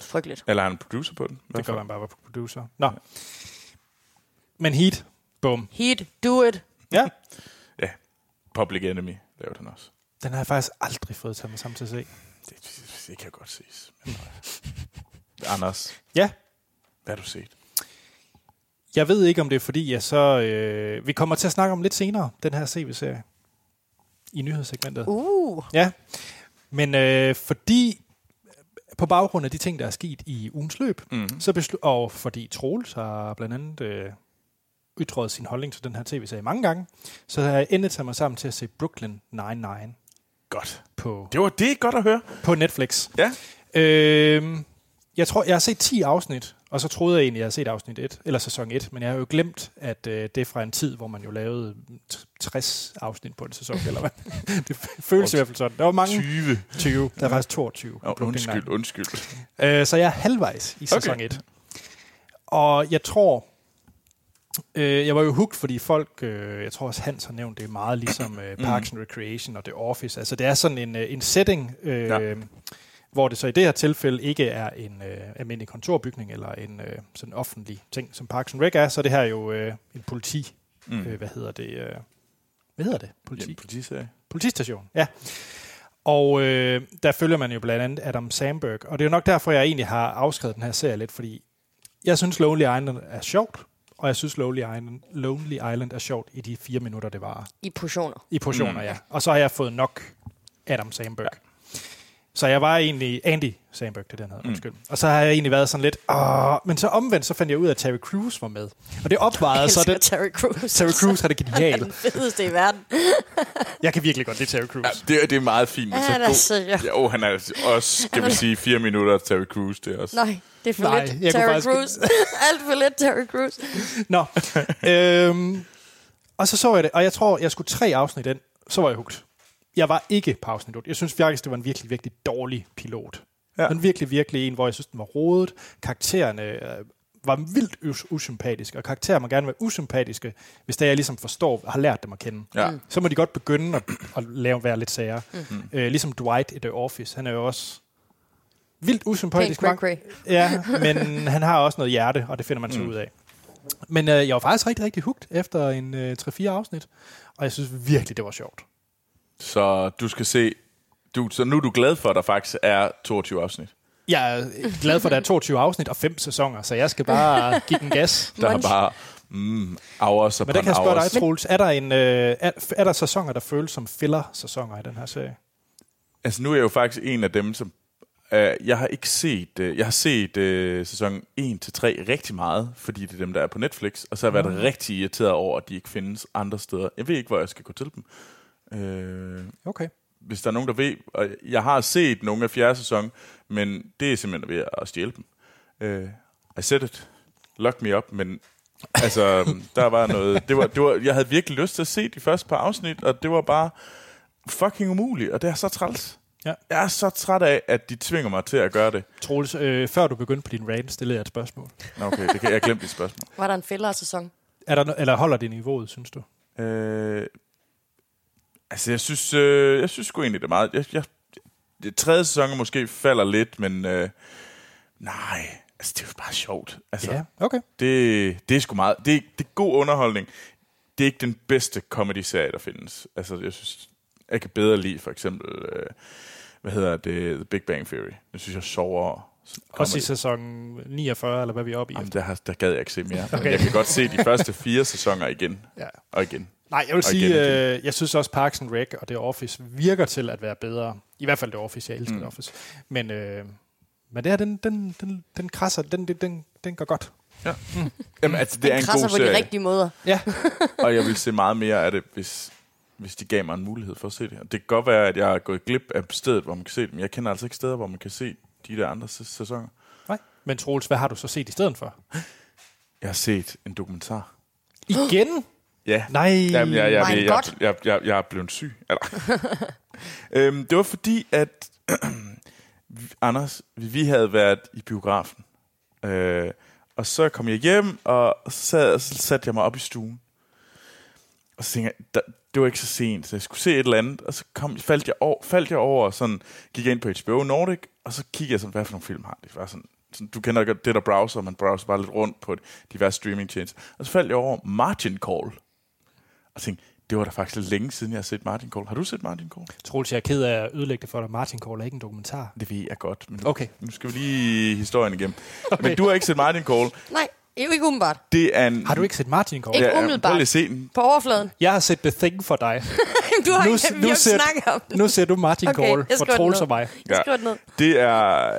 Frygteligt. Eller er han producer på den? Det gør man bare var producer. Nå. Men Heat, bum. Heat, do it. Ja, Ja, Public Enemy lavede han også. den har jeg faktisk aldrig fået taget mig sammen til at se. Det, det kan godt ses. Men, øh, Anders, Ja, hvad har du set? jeg ved ikke, om det er fordi, jeg så... Øh, vi kommer til at snakke om lidt senere, den her CV-serie. I nyhedssegmentet. Uh, Ja, men øh, fordi på baggrund af de ting, der er sket i ugens løb, Mm-hmm. så beslu- og fordi Troels har blandt andet øh, ytret sin holdning til den her tv-serie mange gange, så har jeg endet taget mig sammen til at se Brooklyn Nine-Nine Godt. på, Det var det godt at høre. på Netflix. Ja. Øh, jeg tror, jeg har set 10 afsnit, og så troede jeg egentlig, at jeg havde set afsnit 1, eller sæson 1, men jeg har jo glemt, at øh, det er fra en tid, hvor man jo lavede t- 60 afsnit på en sæson, eller hvad? (laughs) det føles i hvert fald sådan. Der var mange 20. 20, der er faktisk 22. på Oh, Brooklyn undskyld, undskyld. Øh, så jeg er halvvejs i sæson Okay. 1. Og jeg tror, øh, jeg var jo hooked, fordi folk, øh, jeg tror også Hans har nævnt, det er meget ligesom øh, Parks and Recreation og The Office. Altså det er sådan en, øh, en setting, øh, Ja. Hvor det så i det her tilfælde ikke er en øh, almindelig kontorbygning eller en øh, sådan offentlig ting, som Parks and Rec er, så er det her jo øh, en politi, mm. øh, hvad hedder det, øh, hvad hedder det? Politi? Ja, politiserie. Politistation, ja. Og øh, der følger man jo blandt andet Adam Sandberg, og det er jo nok derfor, jeg egentlig har afskrevet den her serie lidt, fordi jeg synes Lonely Island er sjovt, og jeg synes Lonely Island, Lonely Island er sjovt i de fire minutter, det var. I portioner. I portioner, mm. ja. Og så har jeg fået nok Adam Sandberg. Ja. Så jeg var egentlig Andy Samberg, det den hedder, mm. undskyld. Og så har jeg egentlig været sådan lidt, Åh, men så omvendt, så fandt jeg ud af, at Terry Crews var med. Og det opvejede så det... Terry Crews. Terry Crews har det genialt. (laughs) den fedeste i verden. (laughs) jeg kan virkelig godt lide Terry Crews. Ja, det, er, det er meget fint. Ja, han er så ja, oh, han er også, skal vi sige, fire minutter Terry Crews. Det er også. Nej, det er for Nej, lidt. Terry faktisk... Crews. (laughs) Alt for lidt Terry Crews. Nå. øhm, og så så jeg det, og jeg tror, jeg skulle tre afsnit ind, så var jeg hugt jeg var ikke på afsnit 8. Jeg synes faktisk, det var en virkelig, virkelig dårlig pilot. Ja. En virkelig, virkelig en, hvor jeg synes, den var rodet. Karaktererne øh, var vildt us- usympatiske, og karakterer må gerne være usympatiske, hvis det jeg ligesom forstår, har lært dem at kende. Ja. Så må de godt begynde at, at lave, være lidt sager. Mm. Øh, ligesom Dwight i The Office, han er jo også vildt usympatisk. Cray. Ja, men han har også noget hjerte, og det finder man så mm. ud af. Men øh, jeg var faktisk rigtig, rigtig hugt efter en øh, 3-4 afsnit, og jeg synes virkelig, det var sjovt. Så du skal se... Du, så nu er du glad for, at der faktisk er 22 afsnit? Jeg er glad for, at der er 22 afsnit og 5 sæsoner, så jeg skal bare give den gas. (laughs) der er bare mm, hours Men der kan jeg spørge dig, Troels, er der, en, øh, er, er der sæsoner, der føles som filler-sæsoner i den her serie? Altså nu er jeg jo faktisk en af dem, som... Øh, jeg har ikke set... Øh, jeg har set øh, sæson 1-3 rigtig meget, fordi det er dem, der er på Netflix, og så har jeg været mm. rigtig irriteret over, at de ikke findes andre steder. Jeg ved ikke, hvor jeg skal gå til dem. Øh, okay. Hvis der er nogen, der ved, og jeg har set nogle af fjerde sæson, men det er simpelthen ved at stjæle dem. Øh, I said it. Lock me up, men altså, der var noget, det var, det var, jeg havde virkelig lyst til at se de første par afsnit, og det var bare fucking umuligt, og det er så træls. Ja. Jeg er så træt af, at de tvinger mig til at gøre det. Troels, øh, før du begyndte på din rant, stillede jeg et spørgsmål. Okay, det kan jeg glemme dit spørgsmål. Var der en fælder sæson? Er der, eller holder det niveauet, synes du? Øh, Altså, jeg synes, øh, jeg synes sgu egentlig, det er meget... Jeg, jeg, det tredje sæson måske falder lidt, men øh, nej, altså, det er jo bare sjovt. Altså, ja, okay. Det, det er sgu meget... Det, det er god underholdning. Det er ikke den bedste comedy-serie, der findes. Altså, jeg synes, jeg kan bedre lide for eksempel... Øh, hvad hedder det? The Big Bang Theory. Det synes jeg er sjovere. Også i sæson 49, eller hvad vi er oppe i? Jamen, der, der gad jeg ikke se mere. (laughs) okay. Jeg kan godt se de første fire sæsoner igen. Ja. Og igen. Nej, jeg vil sige, igen, igen. Øh, jeg synes også Parks and Rec og The Office virker til at være bedre. I hvert fald The Office, jeg elsker mm. The Office. Men, øh, men det her, den, den, den, den krasser, den, den, den, den går godt. Ja. Mm. Jamen, altså, det den er en god på serie. de rigtige måder. Ja. (laughs) og jeg vil se meget mere af det, hvis, hvis de gav mig en mulighed for at se det. Og det kan godt være, at jeg er gået glip af stedet, hvor man kan se det, men jeg kender altså ikke steder, hvor man kan se de der andre sæsoner. Nej. Men Troels, hvad har du så set i stedet for? Jeg har set en dokumentar. Igen? Ja. Nej. Jamen, jeg, jeg, jeg, jeg, jeg, jeg, jeg er blevet syg. Eller. (laughs) øhm, det var fordi, at (clears throat) Anders, vi havde været i biografen. Øh, og så kom jeg hjem, og så, sad, så satte jeg mig op i stuen. Og så tænkte jeg, der, det var ikke så sent, så jeg skulle se et eller andet. Og så kom, faldt, jeg over, faldt jeg over, og sådan, gik jeg ind på HBO Nordic, og så kiggede jeg sådan, hvad for nogle film har de? Var sådan, sådan, du kender godt det der browser, man browser bare lidt rundt på diverse streaming chains. Og så faldt jeg over Margin Call og tænkte, det var da faktisk længe siden, jeg har set Martin Call. Har du set Martin Call? Troels, jeg er ked af at ødelægge det for dig. Martin Call er ikke en dokumentar. Det ved jeg godt, men okay. nu skal vi lige historien igennem. (laughs) Okay. Men du har ikke set Martin Call. Nej, ikke umiddelbart. Det er en... Har du ikke set Martin Call? Ikke umiddelbart. Prøv lige se den. På overfladen. Jeg har set The Thing for dig. (laughs) du har nu, ikke, nu, ser, om Nu ser du Martin okay, Call for Troels og mig. Jeg skriver det ned. Det er,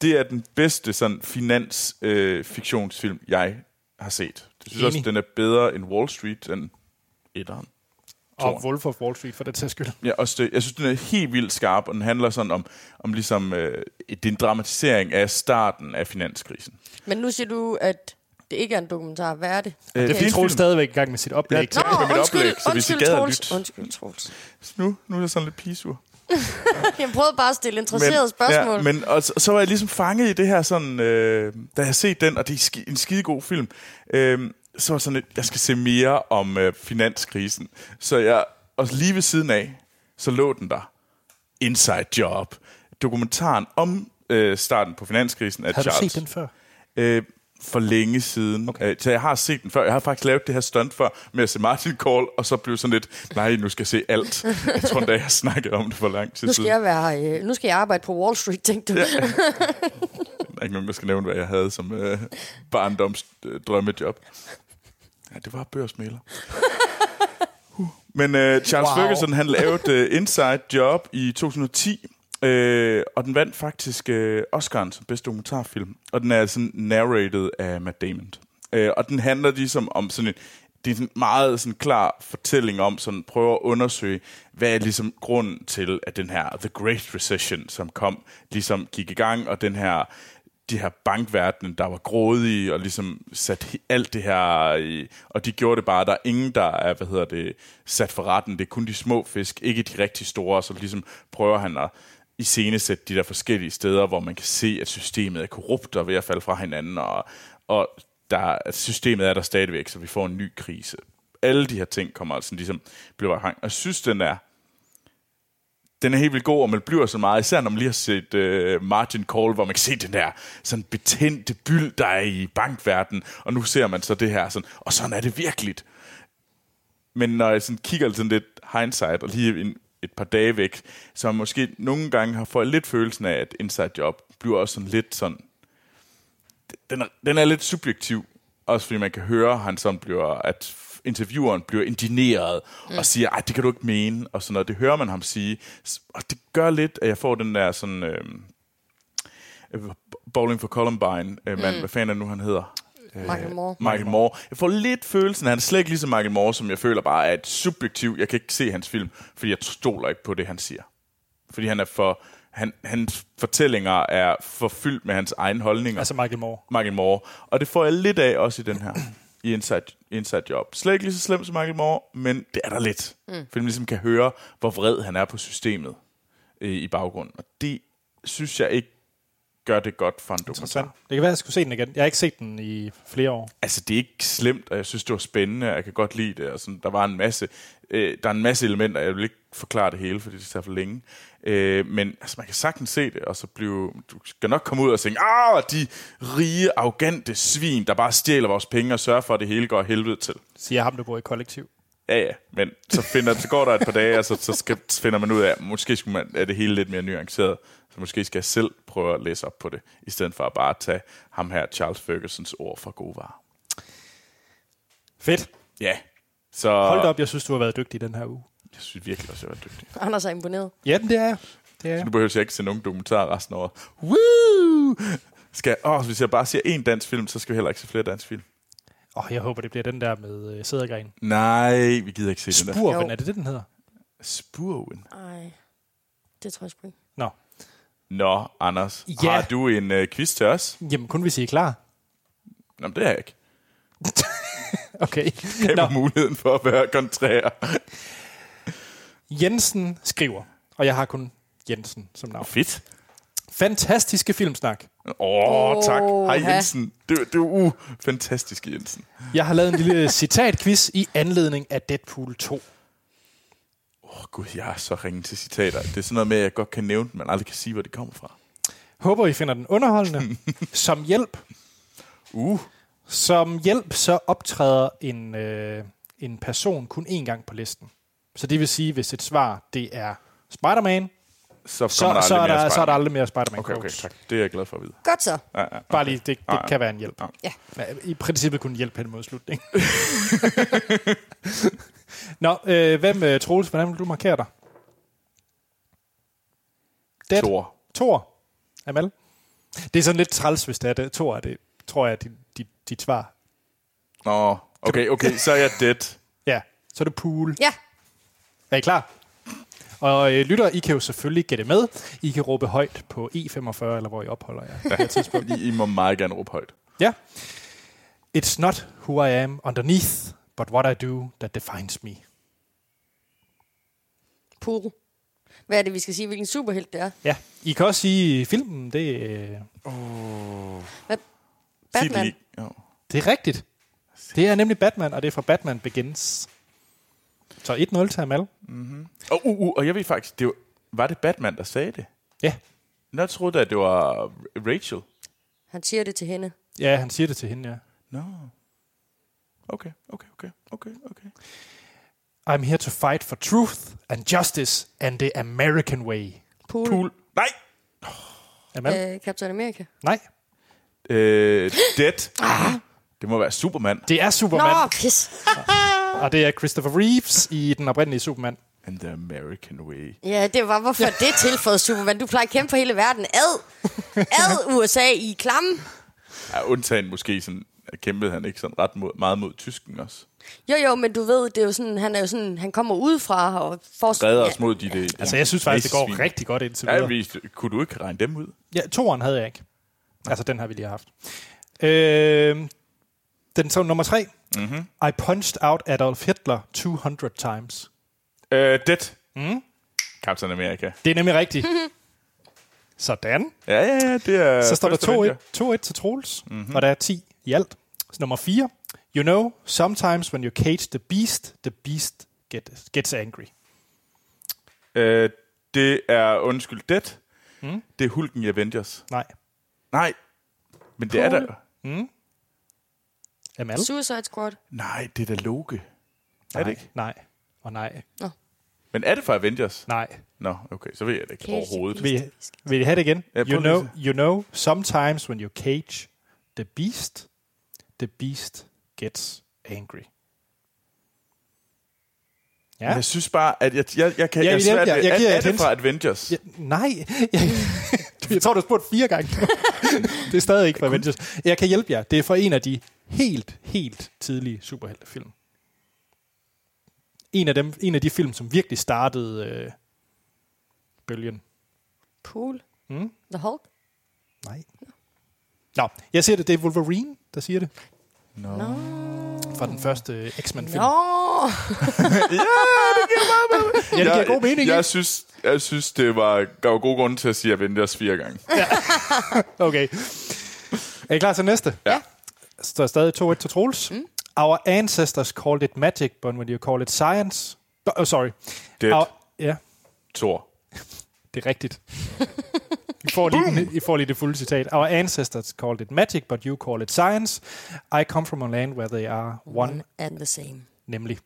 det er den bedste sådan, finans-fiktionsfilm, øh, jeg har set. Jeg synes Enig. også, den er bedre end Wall Street, end etteren. Og Wolf of Wall Street, for det sags skyld. Ja, også det. Jeg synes, den er helt vildt skarp, og den handler sådan om, om ligesom, øh, det er en dramatisering af starten af finanskrisen. Men nu siger du, at det ikke er en dokumentar. Hvad er det? Okay. Det er Troels stadigvæk i gang med sit oplæg. Ja, Nå, med mit undskyld, oplæg, så hvis I gad Troels. Lyt. Undskyld, Troels. Nu, nu er jeg sådan lidt pisur. (laughs) jeg prøvede bare at stille interesserede spørgsmål. Ja, men og så, så var jeg ligesom fanget i det her sådan, øh, da jeg set den, og det er en skidegod film. Øh, så var sådan lidt, jeg skal se mere om øh, finanskrisen. Så jeg, og lige ved siden af, så lå den der. Inside Job. dokumentaren om øh, starten på finanskrisen af Har du Charles. set den før? Øh, for længe siden. Okay. Øh, så jeg har set den før. Jeg har faktisk lavet det her stunt før med at se Martin Call, og så blev sådan lidt, nej, nu skal jeg se alt. Jeg tror da, jeg snakkede om det for lang tid Nu skal siden. jeg, være, øh, nu skal jeg arbejde på Wall Street, tænkte du. Ja. Der er ikke nogen, der skal nævne, hvad jeg havde som øh, barndoms øh, drømmejob. Ja, det var børsmæler. (laughs) Uh. Men øh, Charles Wow. Ferguson, han lavede øh, Inside Job i 2010, øh, og den vandt faktisk øh, Oscar'en som bedste dokumentarfilm. Og den er sådan narrated af Matt Damon. Øh, og den handler ligesom om sådan en, det er sådan en meget sådan klar fortælling om, sådan prøver at undersøge, hvad er ligesom grunden til, at den her The Great Recession, som kom, ligesom gik i gang, og den her de her bankverdenen, der var grådige, og ligesom sat alt det her i, og de gjorde det bare, der er ingen, der er, hvad hedder det, sat for retten, det er kun de små fisk, ikke de rigtig store, så ligesom prøver han at iscenesætte de der forskellige steder, hvor man kan se, at systemet er korrupt og ved at falde fra hinanden, og, og der, at systemet er der stadigvæk, så vi får en ny krise. Alle de her ting kommer altså ligesom bliver hang. Og jeg synes, den er, den er helt vildt god, og man bliver så meget, især når man lige har set øh, Margin Call, hvor man kan se den der sådan betændte byld, der er i bankverdenen, og nu ser man så det her, sådan, og sådan er det virkeligt. Men når jeg sådan kigger sådan lidt hindsight, og lige en, et par dage væk, så måske nogle gange har fået lidt følelsen af, at Inside Job bliver også sådan lidt sådan, den er, den er lidt subjektiv, også fordi man kan høre, at han sådan bliver, at intervieweren bliver indigneret mm. og siger, ej, det kan du ikke mene, og sådan noget. Det hører man ham sige. Og det gør lidt, at jeg får den der sådan... Øh, Bowling for Columbine, øh, mand, mm. hvad fanden er det nu, han hedder? Michael Moore. Michael Moore. Jeg får lidt følelsen, at han er slet ikke ligesom Michael Moore, som jeg føler bare er et subjektiv. Jeg kan ikke se hans film, fordi jeg stoler ikke på det, han siger. Fordi han er for... Han, hans fortællinger er forfyldt med hans egne holdninger. Altså Michael Moore. Michael Moore. Og det får jeg lidt af også i den her, i Inside, Inside Job. Slet ikke lige så slemt som Michael Moore, men det er der lidt. Mm. Fordi man ligesom kan høre, hvor vred han er på systemet øh, i baggrunden. Og det synes jeg ikke gør det godt for en dokumentar. Det kan være, at jeg skulle se den igen. Jeg har ikke set den i flere år. Altså, det er ikke slemt, og jeg synes, det var spændende, og jeg kan godt lide det. Og sådan, der var en masse, øh, der er en masse elementer, jeg vil ikke forklare det hele, fordi det tager for længe. Øh, men altså, man kan sagtens se det, og så blive, du skal nok komme ud og tænke, ah, de rige, arrogante svin, der bare stjæler vores penge og sørger for, at det hele går helvede til. Siger ham, der bor i kollektiv. Ja, ja, men så, finder, så går der et par dage, og så, så skal, finder man ud af, at måske skulle man, er det hele lidt mere nuanceret. Så måske skal jeg selv prøve at læse op på det, i stedet for at bare tage ham her, Charles Fergusons ord for gode varer. Fedt. Ja, så Hold da op, jeg synes, du har været dygtig den her uge. jeg synes virkelig også, jeg var dygtig. Anders er imponeret. Ja, det er. Det er jeg. Nu behøver jeg ikke se nogen dokumentar resten af året. Woo! Skal, åh, hvis jeg bare siger én dansk film, så skal vi heller ikke se flere dansk film. Åh, oh, jeg håber, det bliver den der med øh, sædergren. Nej, vi gider ikke se den der. Spurven, er det det, den hedder? Spurven. Ej, det tror jeg sgu ikke. Nå. Anders, Ja. har du en øh, quiz til os? Jamen, kun hvis I er klar. Nå, det er jeg ikke. (laughs) Okay. Jeg Nå, muligheden for at være kontrær. Jensen skriver, og jeg har kun Jensen som navn. Fedt. Fantastiske filmsnak. Åh, oh, tak. Hej. Jensen. Det, det er uh, fantastisk, Jensen. Jeg har lavet en lille (laughs) citatquiz i anledning af Deadpool 2. Åh, oh, gud, jeg er så ringe til citater. Det er sådan noget med, at jeg godt kan nævne dem, men aldrig kan sige, hvor de kommer fra. Håber, I finder den underholdende. (laughs) Som hjælp, Uh, som hjælp så optræder en, øh, en person kun én gang på listen. Så det vil sige, hvis et svar det er Spider-Man, så så, kommer der så, aldrig er der, så er der Spider-Man. aldrig mere Spider-Man Okay, okay, tak. Det er jeg glad for at vide. Godt så. Ja, ja, Bare lige, det, det Ah, ja. kan være en hjælp. Ja. Ja, I princippet kun hjælp hen mod slutningen. (laughs) Nå, øh, hvem, øh, Troels, hvordan vil du markere dig? Dead. Thor. Thor. Amal. Det er sådan lidt træls, hvis det er det. Thor er det, tror jeg, er dit, dit, dit svar. Nå, okay, okay, så er jeg dead. (laughs) Ja, så er det pool. Ja, Er I klar? Og øh, lytter, I kan jo selvfølgelig gætte med. I kan råbe højt på E45, eller hvor I opholder jer her (laughs) tidspunkt. I, I må meget gerne råbe højt. Ja. It's not who I am underneath, but what I do that defines me. pool. Hvad er det, vi skal sige? Hvilken superhelt det er? Ja, I kan også sige, at filmen, det, øh, Sig det Batman. lige. Jo. det er rigtigt. Det er nemlig Batman, og det er fra Batman Begins. Så 1-0 til Amal. Og, uh, uh, og jeg ved faktisk, det var, var det Batman, der sagde det? Ja, Jeg troede, at det var Rachel. Han siger det til hende. Ja, han siger det til hende, ja. Nå. Okay, okay, okay, okay, okay. I'm here to fight for truth and justice and the American way. Pool. Pool. Nej! Er man? Øh, Captain America. Nej, Øh, Dead. Det må være Superman. det er Superman, Nå, pis. (laughs) og det er Christopher Reeves i den oprindelige Superman. And the American way. Ja, det var hvorfor det tilføjet Superman. Du plejer at kæmpe for hele verden. Ad. Ad (laughs) USA i klamme. Ja, undtagen måske sådan, kæmpede han ikke sådan ret mod, meget mod tysken også. Jo, jo, men du ved, det er jo sådan, han er jo sådan, han kommer udefra og får... Redder ja, os mod de der... Altså, jeg synes faktisk, det går rigtig godt indtil Ja, videre. vi, kunne du ikke regne dem ud? Ja, toeren havde jeg ikke. Altså, den har vi lige haft. Øh, den så nummer tre. Mm-hmm. I punched out Adolf Hitler 200 times. Øh, Dead. Mm. Captain America. Det er nemlig rigtigt. Sådan. Ja, ja, ja, det er... Så står der First Avenger. 2-1 2-1 til Troels, mm-hmm. og der er 10 i alt. Så nummer 4. You know, sometimes when you cage the beast, the beast get, gets angry. Øh, det er, undskyld, Dead. Mm. Det er Hulken i Avengers. Nej. Nej, men det er Paul. der... Amal? Suicide Squad. Nej, det er da Loke. Er det ikke? Nej. Og nej. Men er det for Avengers? Nej. Nå, okay, så ved jeg det ikke Cage overhovedet. Vil vil I have det igen? Ja, you, know, you know, sometimes when you cage the beast, the beast gets angry. Ja. Jeg synes bare, at jeg, jeg, jeg kan... Ja, jeg, jeg hjælper jeg, jer. Jeg er, det fra Avengers? Ja, nej. Jeg, (laughs) jeg tror, du har spurgt fire gange. (laughs) det er stadig ikke fra Avengers. Jeg kan hjælpe jer. Det er fra en af de helt, helt tidlige superheltefilm. En af, dem, en af de film, som virkelig startede øh, bølgen. Pool. Mm? The Hulk. Nej. Jeg jeg siger det, det er Wolverine, der siger det. Nå. Fra den første øh, X-Men-film. Nå! (laughs) Ja, det giver god mening, jeg, ikke? synes, jeg synes, det var, gav god grund til at sige Avengers fire gange. (laughs) Okay. Er I klar til næste? Ja. Så der er stadig 2-1 til Troels. Mm. Our ancestors called it magic, but when you call it science... Oh, sorry. Dead. Our, ja, Thor. (laughs) det er rigtigt. I får, lige, I får lige det fulde citat. Our ancestors called it magic, but you call it science. I come from a land where they are one, One and the same. nemlig.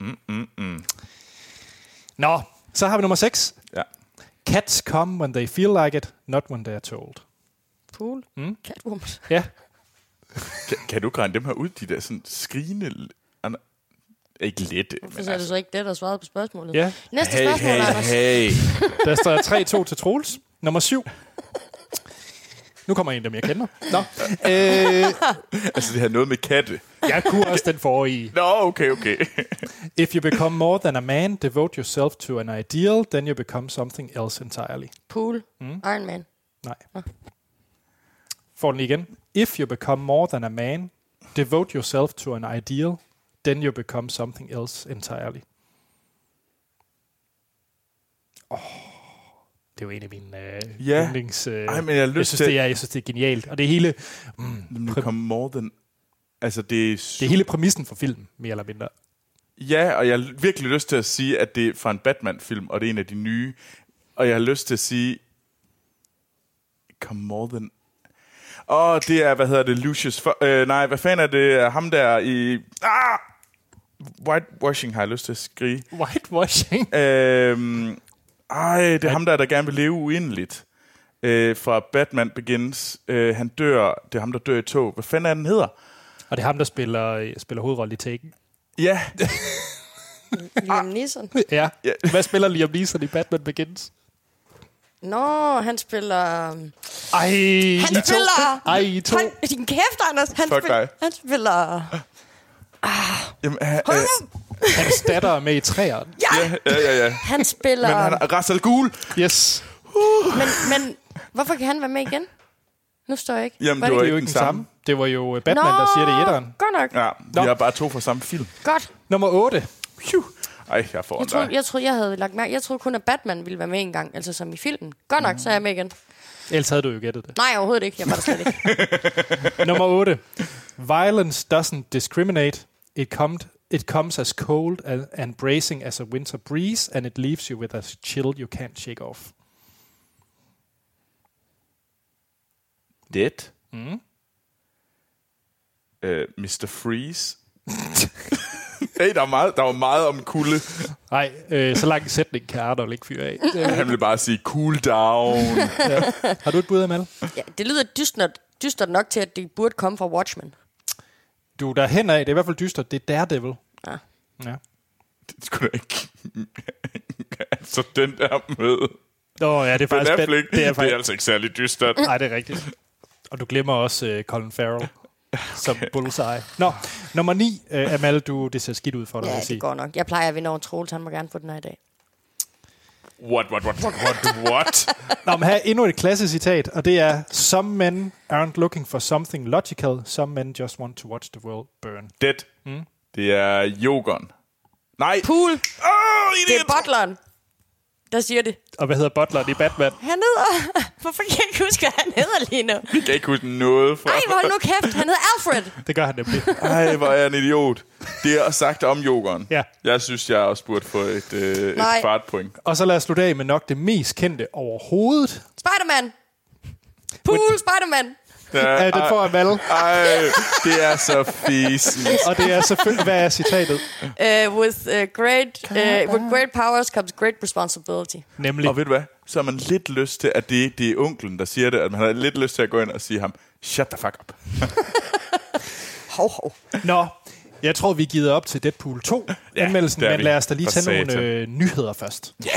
Mm, mm, mm. Nå, så har vi nummer 6. Ja. Cats come when they feel like it, not when they are told. Pool. Mm. Catwoman. Ja, Kan, kan du regne dem her ud, de der sådan skrigende... Ikke lette, Hvorfor men er det altså... så ikke det, der svarede på spørgsmålet? ja. Næste Hey, spørgsmål, hey, Anders. hey. Der står 3-2 til Troels. Nummer 7. Nu kommer en dem, jeg kender. Nå. Øh, Altså, det har noget med katte. jeg kunne også den forrige. Nå, okay, okay. If you become more than a man, devote yourself to an ideal, then you become something else entirely. Pool. Mm. Iron Man. Nej. Får den igen. If you become more than a man, devote yourself to an ideal, then you become something else entirely. Oh, det er jo en af mine øh, Ja. yndlings... Øh, Ej, men jeg jeg synes, det er, jeg synes, det er genialt. Og det hele, mm, det kommer more than... Altså, det er... det er hele præmissen for filmen, mere eller mindre. Ja, og jeg har virkelig lyst til at sige, at det er fra en Batman-film, og det er en af de nye. Og jeg har lyst til at sige... Come more than... Åh, oh, det er, hvad hedder det, Lucius... For, øh, nej, hvad fanden er det? Ham der i... Ah! Whitewashing har jeg lyst til at skrige. Whitewashing. Øhm, ej, det er ham der, der gerne vil leve uendeligt. Øh, fra Batman Begins. Øh, han dør... Det er ham, der dør i tog. Hvad fanden er den hedder? Og det er ham, der spiller, spiller hovedrolle i Taken. Ja, (laughs) Liam Neeson. (laughs) Ja. Hvad spiller Liam Neeson i Batman Begins? Nå, han spiller... um, Ej, I Han to. spiller... Ej, I to. Han, din kæft, Anders. Han, Fuck spiller, dig. han spiller... Jamen, øh, øh! Hans datter er med i træerne. Ja, ja, ja, ja, ja. han spiller... Men han er Rassel Gul. Yes. men, men hvorfor kan han være med igen? Nu står jeg ikke. Jamen, Var det var Det er jo ikke den den samme. Det var jo Batman, der siger det i etteren. Godt nok. Ja, Nå. vi har bare to fra samme film. Godt. Nummer 8. Phew. Ej, jeg får Jeg troede, jeg, troede, jeg havde lagt mærke. Jeg troede kun, at Batman ville være med en gang. Altså som i filmen. Godt nok, så er jeg med igen. Ellers havde du jo gættet det. Nej, overhovedet ikke. Jeg var der slet ikke. (laughs) Nummer 8. Violence doesn't discriminate. It, comes, it comes as cold and, bracing as a winter breeze, and it leaves you with a chill you can't shake off. Dead. Mm. Øh, Mr. Freeze. hey, der er, meget, der var meget om kulde. Nej, øh, så lang sætning kan Arnold ikke fyre af. Det, Han ville bare sige cool down. har du et bud, Amal? Ja, det lyder dystert, dystert nok til, at det burde komme fra Watchmen. Du er der hen af. Det er i hvert fald dystert. Det er Daredevil. Ja. Ja. det skulle da ikke... (laughs) altså, den der med Nå, ja, det er Ben faktisk... Affleck, det er det er faktisk altså ikke særlig dystert. Nej, det er rigtigt. Og du glemmer også uh, Colin Farrell (laughs) som bullseye. Nå, nummer 9, uh, Amal, du, det ser skidt ud for dig, vil Ja, det sige. går nok. Jeg plejer at vinde over Troels, han må gerne få den her i dag. What, what, what, what, what, what? (laughs) Nå, men her er endnu et klasse citat, og det er Some men aren't looking for something logical, some men just want to watch the world burn. Dead. Mm. Det er Jogon. Nej. Pool, Oh, det er butleren, der siger det. Og hvad hedder butleren i Batman? Han hedder... (laughs) Hvorfor kan jeg ikke huske, hvad han hedder lige nu? Vi kan ikke huske noget fra... Ej, hold nu kæft. Han hedder Alfred. Det gør han nemlig. (laughs) Ej, hvor er jeg en idiot. Det er sagt om Jogon. Ja. Jeg synes, jeg også burde få et, øh, et fartpoint. Og så lad os slutte af med nok det mest kendte overhovedet. Spider-Man. Pool, Spider-Man. Ja, Ja, den får Amal, Ej, det er så fisen. og det er selvfølgelig... Hvad er citatet? Uh, with, uh, great, uh, with great powers comes great responsibility. Nemlig, Og ved du hvad? Så har man lidt lyst til, at det, det er onklen, der siger det, at man har lidt lyst til at gå ind og sige ham, shut the fuck up. (laughs) Hov, hov. Nå, jeg tror, vi gider op til Deadpool 2 anmeldelsen, det er men lad os da lige For tage nogle øh, nyheder først. Ja.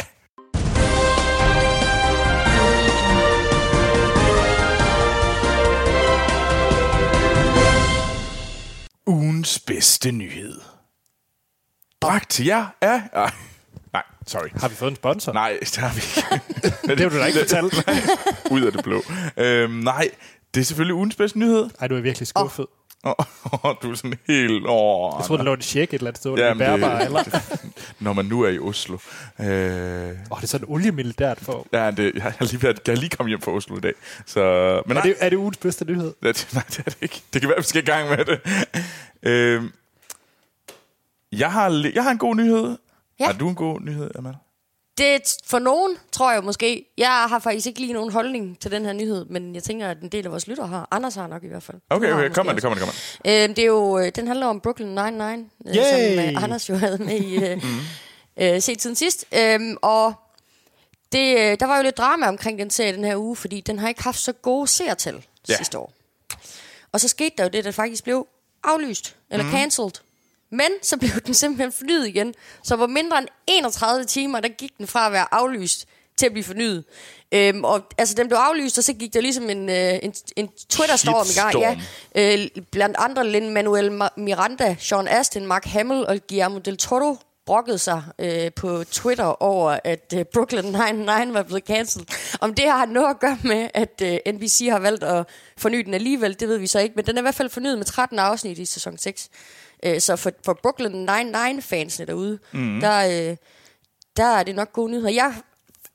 Ugens bedste nyhed. Bragt til jer af... Ej, nej, sorry. Har vi fået en sponsor? Nej, det har vi ikke. (laughs) Det har du da ikke fortalt. (laughs) Ud af det blå. Øhm, nej, det er selvfølgelig ugens bedste nyhed. Ej, du er virkelig skuffet. Oh, (laughs) oh, du er sådan helt... Oh, Jeg troede, der lå en check et eller andet sted, men bærbar, det- eller? (laughs) når man nu er i Oslo. Øh, Åh, oh, det er sådan oliemilitært for. ja, det, jeg, har lige været, jeg er lige kommet hjem fra Oslo i dag. Så, men Er nej, det, er det ugens bedste nyhed? nej, det, nej, det er det ikke. Det kan være, vi skal i gang med det. Øh, jeg, har, jeg har en god nyhed. Ja. Har du en god nyhed, Amal? Det for nogen, tror jeg måske. Jeg har faktisk ikke lige nogen holdning til den her nyhed, men jeg tænker, at en del af vores lyttere har. Anders har nok i hvert fald. Okay, okay, kom med det, også. kom med det, kom med det. Øh, det er jo, øh, den handler om Brooklyn Nine-Nine, øh, som øh, Anders jo havde med i øh, (laughs) øh, set siden sidst. Øhm, og det, øh, der var jo lidt drama omkring den serie den her uge, fordi den har ikke haft så gode seertal Ja. sidste år. Og så skete der jo det, der faktisk blev aflyst, eller mm. cancelled. Men så blev den simpelthen fornyet igen. Så hvor mindre end 31 timer, der gik den fra at være aflyst til at blive fornyet. Øhm, og altså, den blev aflyst, og så gik der ligesom en, øh, en, en Twitter-storm i gang. Ja, øh, blandt andre Lin-Manuel Ma- Miranda, Sean Astin, Mark Hamill og Guillermo del Toro brokkede sig øh, på Twitter over, at øh, Brooklyn Nine-Nine var blevet cancelled. Om det har noget at gøre med, at øh, NBC har valgt at forny den alligevel, det ved vi så ikke. Men den er i hvert fald fornyet med 13 afsnit i sæson 6. Øh, så for, for Brooklyn Nine-Nine-fansene derude, mm. der, øh, der er det nok gode nyheder. Jeg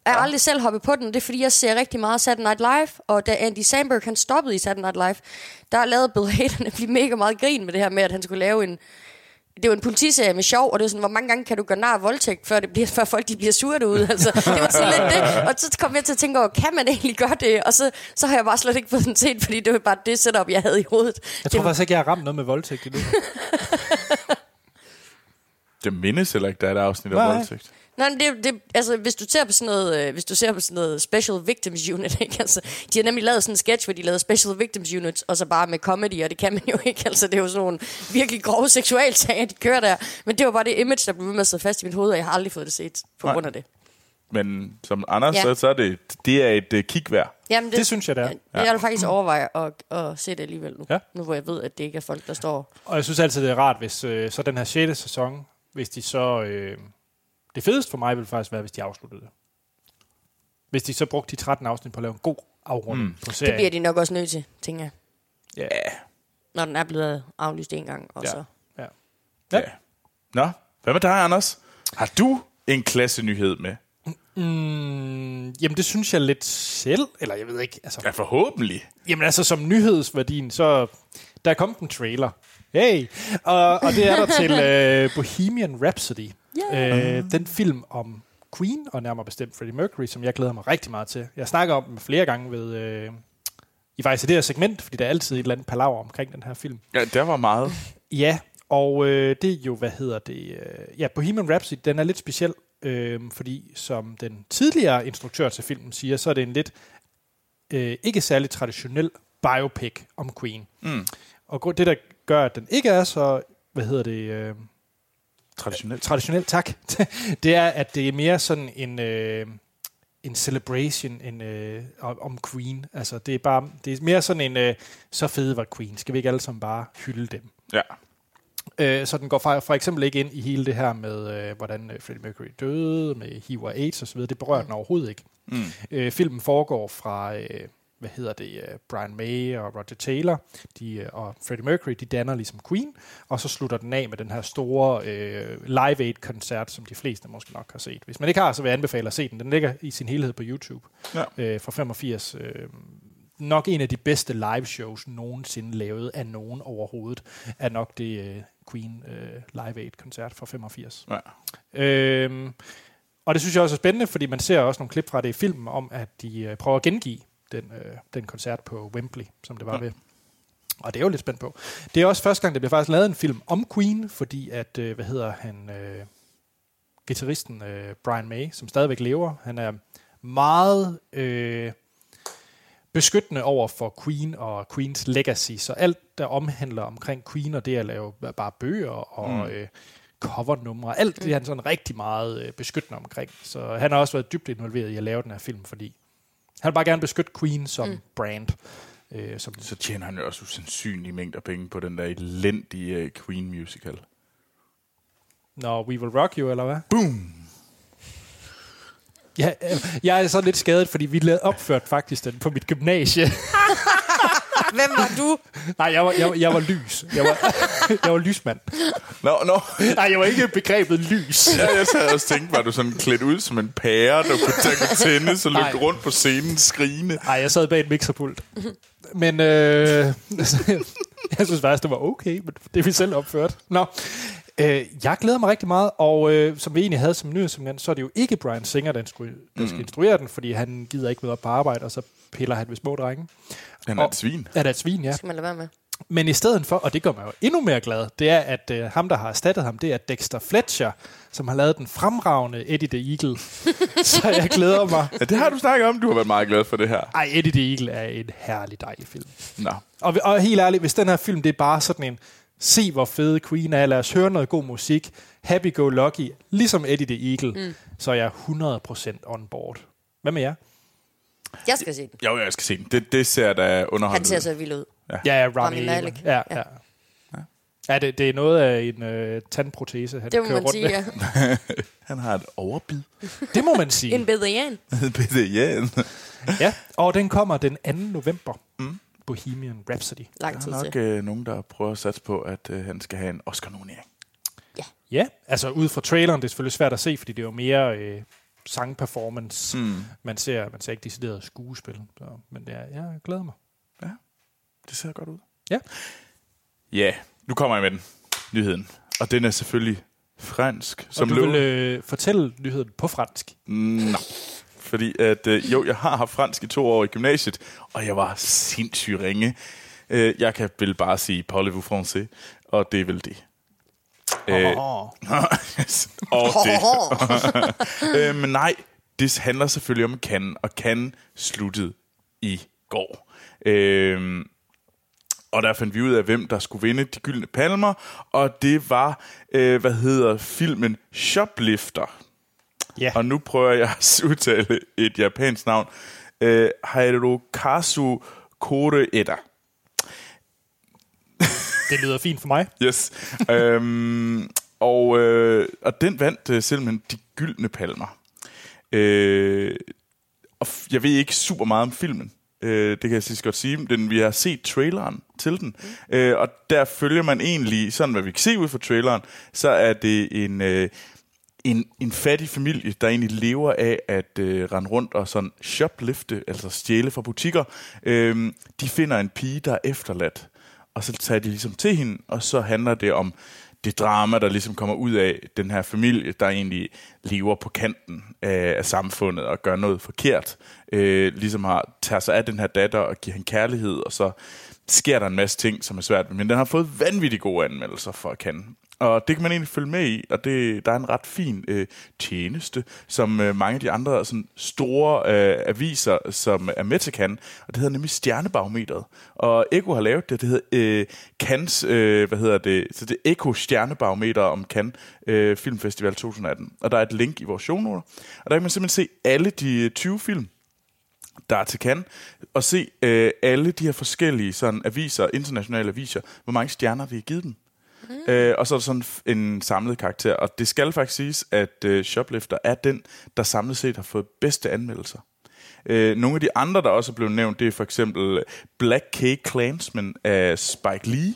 er aldrig selv hoppet på den, det er fordi, jeg ser rigtig meget Saturday Night Live, og da Andy Samberg han stoppede i Saturday Night Live, der lavede Bill Hader nemlig mega meget grin med det her med, at han skulle lave en det var en politiserie med sjov, og det var sådan, hvor mange gange kan du gøre nar af voldtægt, før, det bliver, før folk de bliver sure derude. (laughs) Altså, det var sådan lidt det. Og så kom jeg til at tænke over, kan man egentlig gøre det? Og så, så har jeg bare slet ikke fået den set, fordi det var bare det setup, jeg havde i hovedet. Jeg tror det, var- faktisk ikke, jeg har ramt noget med voldtægt endnu. (laughs) Det mindes heller ikke, der er et afsnit om Nej. voldtægt. Nej, men det, det, altså, hvis du ser på sådan noget, øh, hvis du ser på sådan noget Special Victims Unit, (laughs) ikke? Altså, de har nemlig lavet sådan en sketch, hvor de lavede Special Victims Unit, og så bare med comedy, og det kan man jo ikke. (laughs) Altså, det er jo sådan nogle virkelig grove seksualsager, de kører der. Men det var bare det image, der blev ved med at sidde fast i mit hoved, og jeg har aldrig fået det set på Nej. grund af det. Men som Anders, Ja. så, så er det, det er et uh, kig værd. Jamen, Det synes jeg, det er. Jeg, jeg vil faktisk overveje at, at se det alligevel nu. Ja. Nu hvor jeg ved, at det ikke er folk, der står... Og jeg synes altid, det er rart, hvis øh, så den her 6. sæson, hvis de så... Øh, det fedeste for mig vil faktisk være, hvis de afsluttede det. Hvis de så brugte de 13 afsnit på at lave en god afrunding mm. på Det serien. bliver de nok også nødt til, tænker jeg. Ja. Når den er blevet aflyst en gang. Og Ja. så. ja. Ja. Nå, hvad med dig, Anders? Har du en klasse nyhed med? Mm, jamen, det synes jeg lidt selv. Eller jeg ved ikke. Altså, Ja, forhåbentlig. Jamen altså, som nyhedsværdien, så der er kommet en trailer. Hey! Og, og det er der til (laughs) øh, Bohemian Rhapsody. Yeah. Øh, den film om Queen, og nærmere bestemt Freddie Mercury, som jeg glæder mig rigtig meget til. Jeg snakker om den flere gange ved, øh, i faktisk i det her segment, fordi der er altid et eller andet palaver omkring den her film. Ja, der var meget. (laughs) Ja, og øh, det er jo, hvad hedder det? Øh, ja, Bohemian Rhapsody, den er lidt speciel, øh, fordi som den tidligere instruktør til filmen siger, så er det en lidt øh, ikke særlig traditionel biopic om Queen. Mm. Og det, der gør, at den ikke er så, hvad hedder det, øh, Traditionelt. traditionelt, tak, (laughs) det er, at det er mere sådan en, øh, en celebration en, øh, om Queen. Altså, det er, bare, det er mere sådan en, øh, så fede var Queen. Skal vi ikke alle sammen bare hylde dem? Ja. Øh, så den går for, for eksempel ikke ind i hele det her med, øh, hvordan øh, Freddie Mercury døde, med HIV og AIDS osv. Det berører den overhovedet ikke. Mm. Øh, filmen foregår fra, øh, hvad hedder det, øh, Brian May og Roger Taylor de, øh, og Freddie Mercury, de danner ligesom Queen, og så slutter den af med den her store øh, Live Aid-koncert, som de fleste måske nok har set. Hvis man ikke har, så vil jeg anbefale at se den. Den ligger i sin helhed på YouTube Ja. øh, fra 85. Øh, nok en af de bedste live shows nogensinde lavet af nogen overhovedet, er nok det øh, Queen øh, Live Aid-koncert fra 85. Ja. Øhm, og det synes jeg også er spændende, fordi man ser også nogle klip fra det i filmen om, at de øh, prøver at gengive den, øh, den koncert på Wembley, som det var Ja. ved. Og det er jo lidt spændt på. Det er også første gang, der bliver faktisk lavet en film om Queen, fordi at, øh, hvad hedder han, øh, gitarristen øh, Brian May, som stadigvæk lever, han er meget øh, beskyttende over for Queen og Queens legacy, så alt, der omhandler omkring Queen og det at lave bare bøger og Mm. øh, covernumre, alt det er han sådan rigtig meget øh, beskyttende omkring. Så han har også været dybt involveret i at lave den her film, fordi han vil bare gerne beskytte Queen som mm. brand. Øh, som, Så tjener han jo også usandsynlige mængder penge på den der elendige øh, Queen musical. Når We Will Rock You, eller hvad? Boom! Ja, øh, jeg er så lidt skadet, fordi vi lavede opført faktisk den på mit gymnasie. (laughs) (laughs) Hvem var du? Nej, jeg var, jeg, var- jeg var lys. Jeg var, jeg var lysmand. Nå, nå. Nej, jeg var ikke begrebet lys. Ja, jeg sad også tænkt, var du sådan klædt ud som en pære, der kunne, der kunne tænde, så løb Nej. rundt på scenen skrigende. Nej, jeg sad bag et mixerpult. Men øh, jeg synes faktisk, det var okay, men det er vi selv opført. Nå, øh, jeg glæder mig rigtig meget, og øh, som vi egentlig havde som nyhedssegment, så er det jo ikke Brian Singer, der skal, der skal instruere den, fordi han gider ikke møde op på arbejde, og så piller han ved små drenge. Han er et svin. Er det et svin, ja. Det skal man lade være med. Men i stedet for, og det gør mig jo endnu mere glad, det er, at øh, ham, der har erstattet ham, det er Dexter Fletcher, som har lavet den fremragende Eddie the Eagle. (laughs) så jeg glæder mig. Ja, det har du snakket om. Du har været meget glad for det her. Ej, Eddie the Eagle er en herlig, dejlig film. Nå. Og, og helt ærligt, hvis den her film, det er bare sådan en, se hvor fede Queen er, lad os høre noget god musik, happy go lucky, ligesom Eddie the Eagle, mm. så er jeg 100% on board. Hvad med jer? Jeg skal se den. Jo, jeg skal se den. Det, det ser da underholdende Han ser ud. så vild ud. Ja, ja Rami, Rami Malek. Ja, ja. Ja. Ja, det, det er noget af en øh, tandprotese, han Det må kører man rundt sige, med. ja. (laughs) Han har et overbid. Det må man sige. En bedrian. (laughs) Bitte Jan. Ja, og den kommer den 2. november. Mm. Bohemian Rhapsody. Lang Der tid er nok øh, nogen, der prøver at satse på, at øh, han skal have en Oscar-nominering. Ja, altså ud fra traileren, det er selvfølgelig svært at se, fordi det er jo mere øh, sangperformance. Mm. Man, ser, man ser ikke decideret skuespil. Så, men det er, jeg glæder mig. Det ser godt ud. Ja. Ja, nu kommer jeg med den. Nyheden. Og den er selvfølgelig fransk. Som og du vil øh, fortælle nyheden på fransk. Nej. Fordi at, øh, jo, jeg har haft fransk i to år i gymnasiet, og jeg var sindssygt ringe. Øh, jeg kan vel bare sige parlez-vous français, og det er vel det. Øh, (laughs) og det. (laughs) øh, men nej, det handler selvfølgelig om Cannes, og Cannes sluttede i går. Øh, og der fandt vi ud af, hvem der skulle vinde de gyldne palmer, og det var, øh, hvad hedder filmen Shoplifter. Ja, Og nu prøver jeg at (laughs) udtale et japansk navn. Øh, Hirokazu Koreeda. Det lyder fint for mig. Yes. øhm, og, øh, og den vandt øh, simpelthen de gyldne palmer. Øh, og f- jeg ved ikke super meget om filmen. Øh, det kan jeg sidst godt sige. Den, vi har set traileren til den. Mm. Øh, og der følger man egentlig, sådan hvad vi kan se ud fra traileren, så er det en... Øh, en, en fattig familie, der egentlig lever af at øh, rende rundt og sådan shoplifte, altså stjæle fra butikker. Øhm, de finder en pige, der er efterladt, og så tager de ligesom til hende, og så handler det om det drama, der ligesom kommer ud af den her familie, der egentlig lever på kanten af, af samfundet og gør noget forkert. Øh, ligesom har, tager sig af den her datter og giver hende kærlighed, og så sker der en masse ting, som er svært. Men den har fået vanvittigt gode anmeldelser for at kan. Og det kan man egentlig følge med i, og det, der er en ret fin øh, tjeneste, som øh, mange af de andre sådan, store øh, aviser, som er med til kan, og det hedder nemlig Stjernebarometeret. Og Eko har lavet det, det hedder øh, Cannes, øh, hvad hedder det, så det er Eko Stjernebarometer om Kan øh, Filmfestival 2018. Og der er et link i vores shownoter, og der kan man simpelthen se alle de øh, 20 film, der er til kan, og se øh, alle de her forskellige sådan, aviser, internationale aviser, hvor mange stjerner vi har givet dem. Mm. Øh, og så er der sådan en samlet karakter. Og det skal faktisk siges, at øh, Shoplifter er den, der samlet set har fået bedste anmeldelser. Øh, nogle af de andre, der også er blevet nævnt, det er for eksempel Black K Clansman af Spike Lee,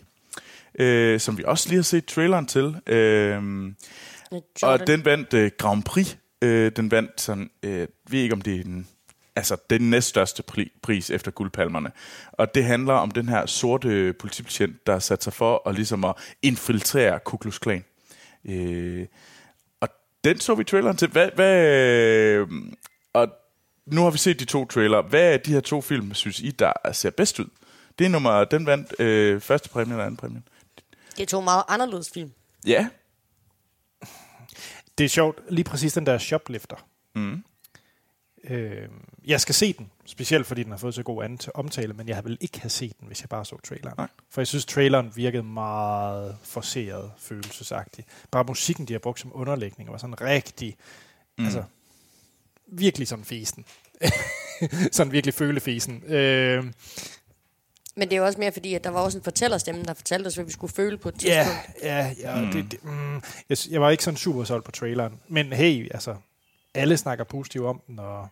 øh, som vi også lige har set traileren til. Øh, og den vandt øh, Grand Prix. Øh, den vandt sådan, øh, jeg ved ikke om det er den altså den næststørste pri- pris efter guldpalmerne. Og det handler om den her sorte politibetjent, der har sat sig for at, ligesom at infiltrere Ku Klux Klan. Øh, og den så vi traileren til. Hvad, hvad, øh, og nu har vi set de to trailer. Hvad er de her to film, synes I, der ser bedst ud? Det er nummer, den vandt øh, første præmien og anden præmien. Det er to meget anderledes film. Ja. Det er sjovt, lige præcis den der shoplifter. Mm. Øh, jeg skal se den, specielt fordi den har fået så god ant- omtale, men jeg vil ikke have set den, hvis jeg bare så traileren. Nej. For jeg synes, traileren virkede meget forceret, følelsesagtig. Bare musikken, de har brugt som underlægning, var sådan rigtig, mm. altså, virkelig sådan fesen. (laughs) sådan virkelig følefesen. Øh, Men det er jo også mere fordi, at der var også en fortællerstemme, der fortalte os, hvad vi skulle føle på et Ja, tidspunkt. ja, ja. Mm. Det, det, mm, jeg, jeg var ikke sådan super solgt på traileren. Men hey, altså, alle snakker positivt om den, og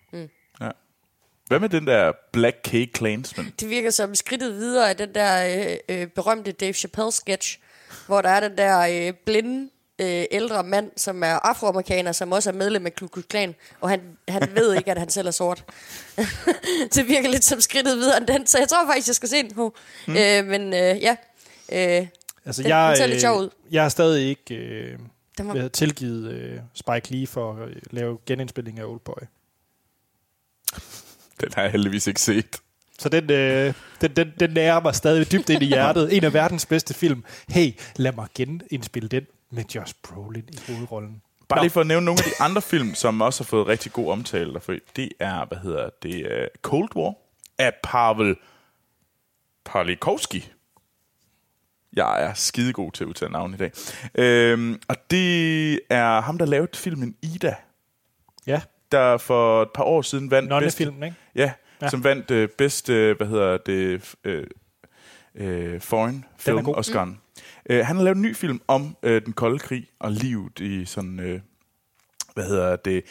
Hvad med den der Black K Clansman? Det virker som skridtet videre af den der øh, øh, berømte Dave Chappelle-sketch, hvor der er den der øh, blinde øh, ældre mand, som er afroamerikaner, som også er medlem af Ku Klux Klan, og han, han ved ikke, at han selv er sort. (laughs) det virker lidt som skridtet videre end den, så jeg tror faktisk, jeg skal se den på. Mm. Øh, men øh, ja, øh, altså, Den- jeg, den ser lidt sjov ud. jeg har stadig ikke øh, den var, været tilgivet øh, Spike Lee for at øh, lave genindspilling af Oldboy. Den har jeg heldigvis ikke set. Så den, øh, den, den, den nærer mig stadig dybt ind i hjertet. (laughs) En af verdens bedste film. Hey, lad mig genindspille den med Josh Brolin i hovedrollen. Bare Nå. lige for at nævne nogle af de andre film, som også har fået rigtig god omtale derfor. Det er, hvad hedder det, uh, Cold War af Pavel Parlikovski. Jeg er skidegod til at udtale navn i dag. Øhm, og det er ham, der lavede filmen Ida, Ja, der for et par år siden vandt Nonne-filmen, ikke? Ja, Ja. som vandt øh, bedste, hvad hedder det, øh, øh, foreign film god. Oscar'en. Mm. Øh, han har lavet en ny film om øh, den kolde krig og livet i sådan, øh, hvad hedder det,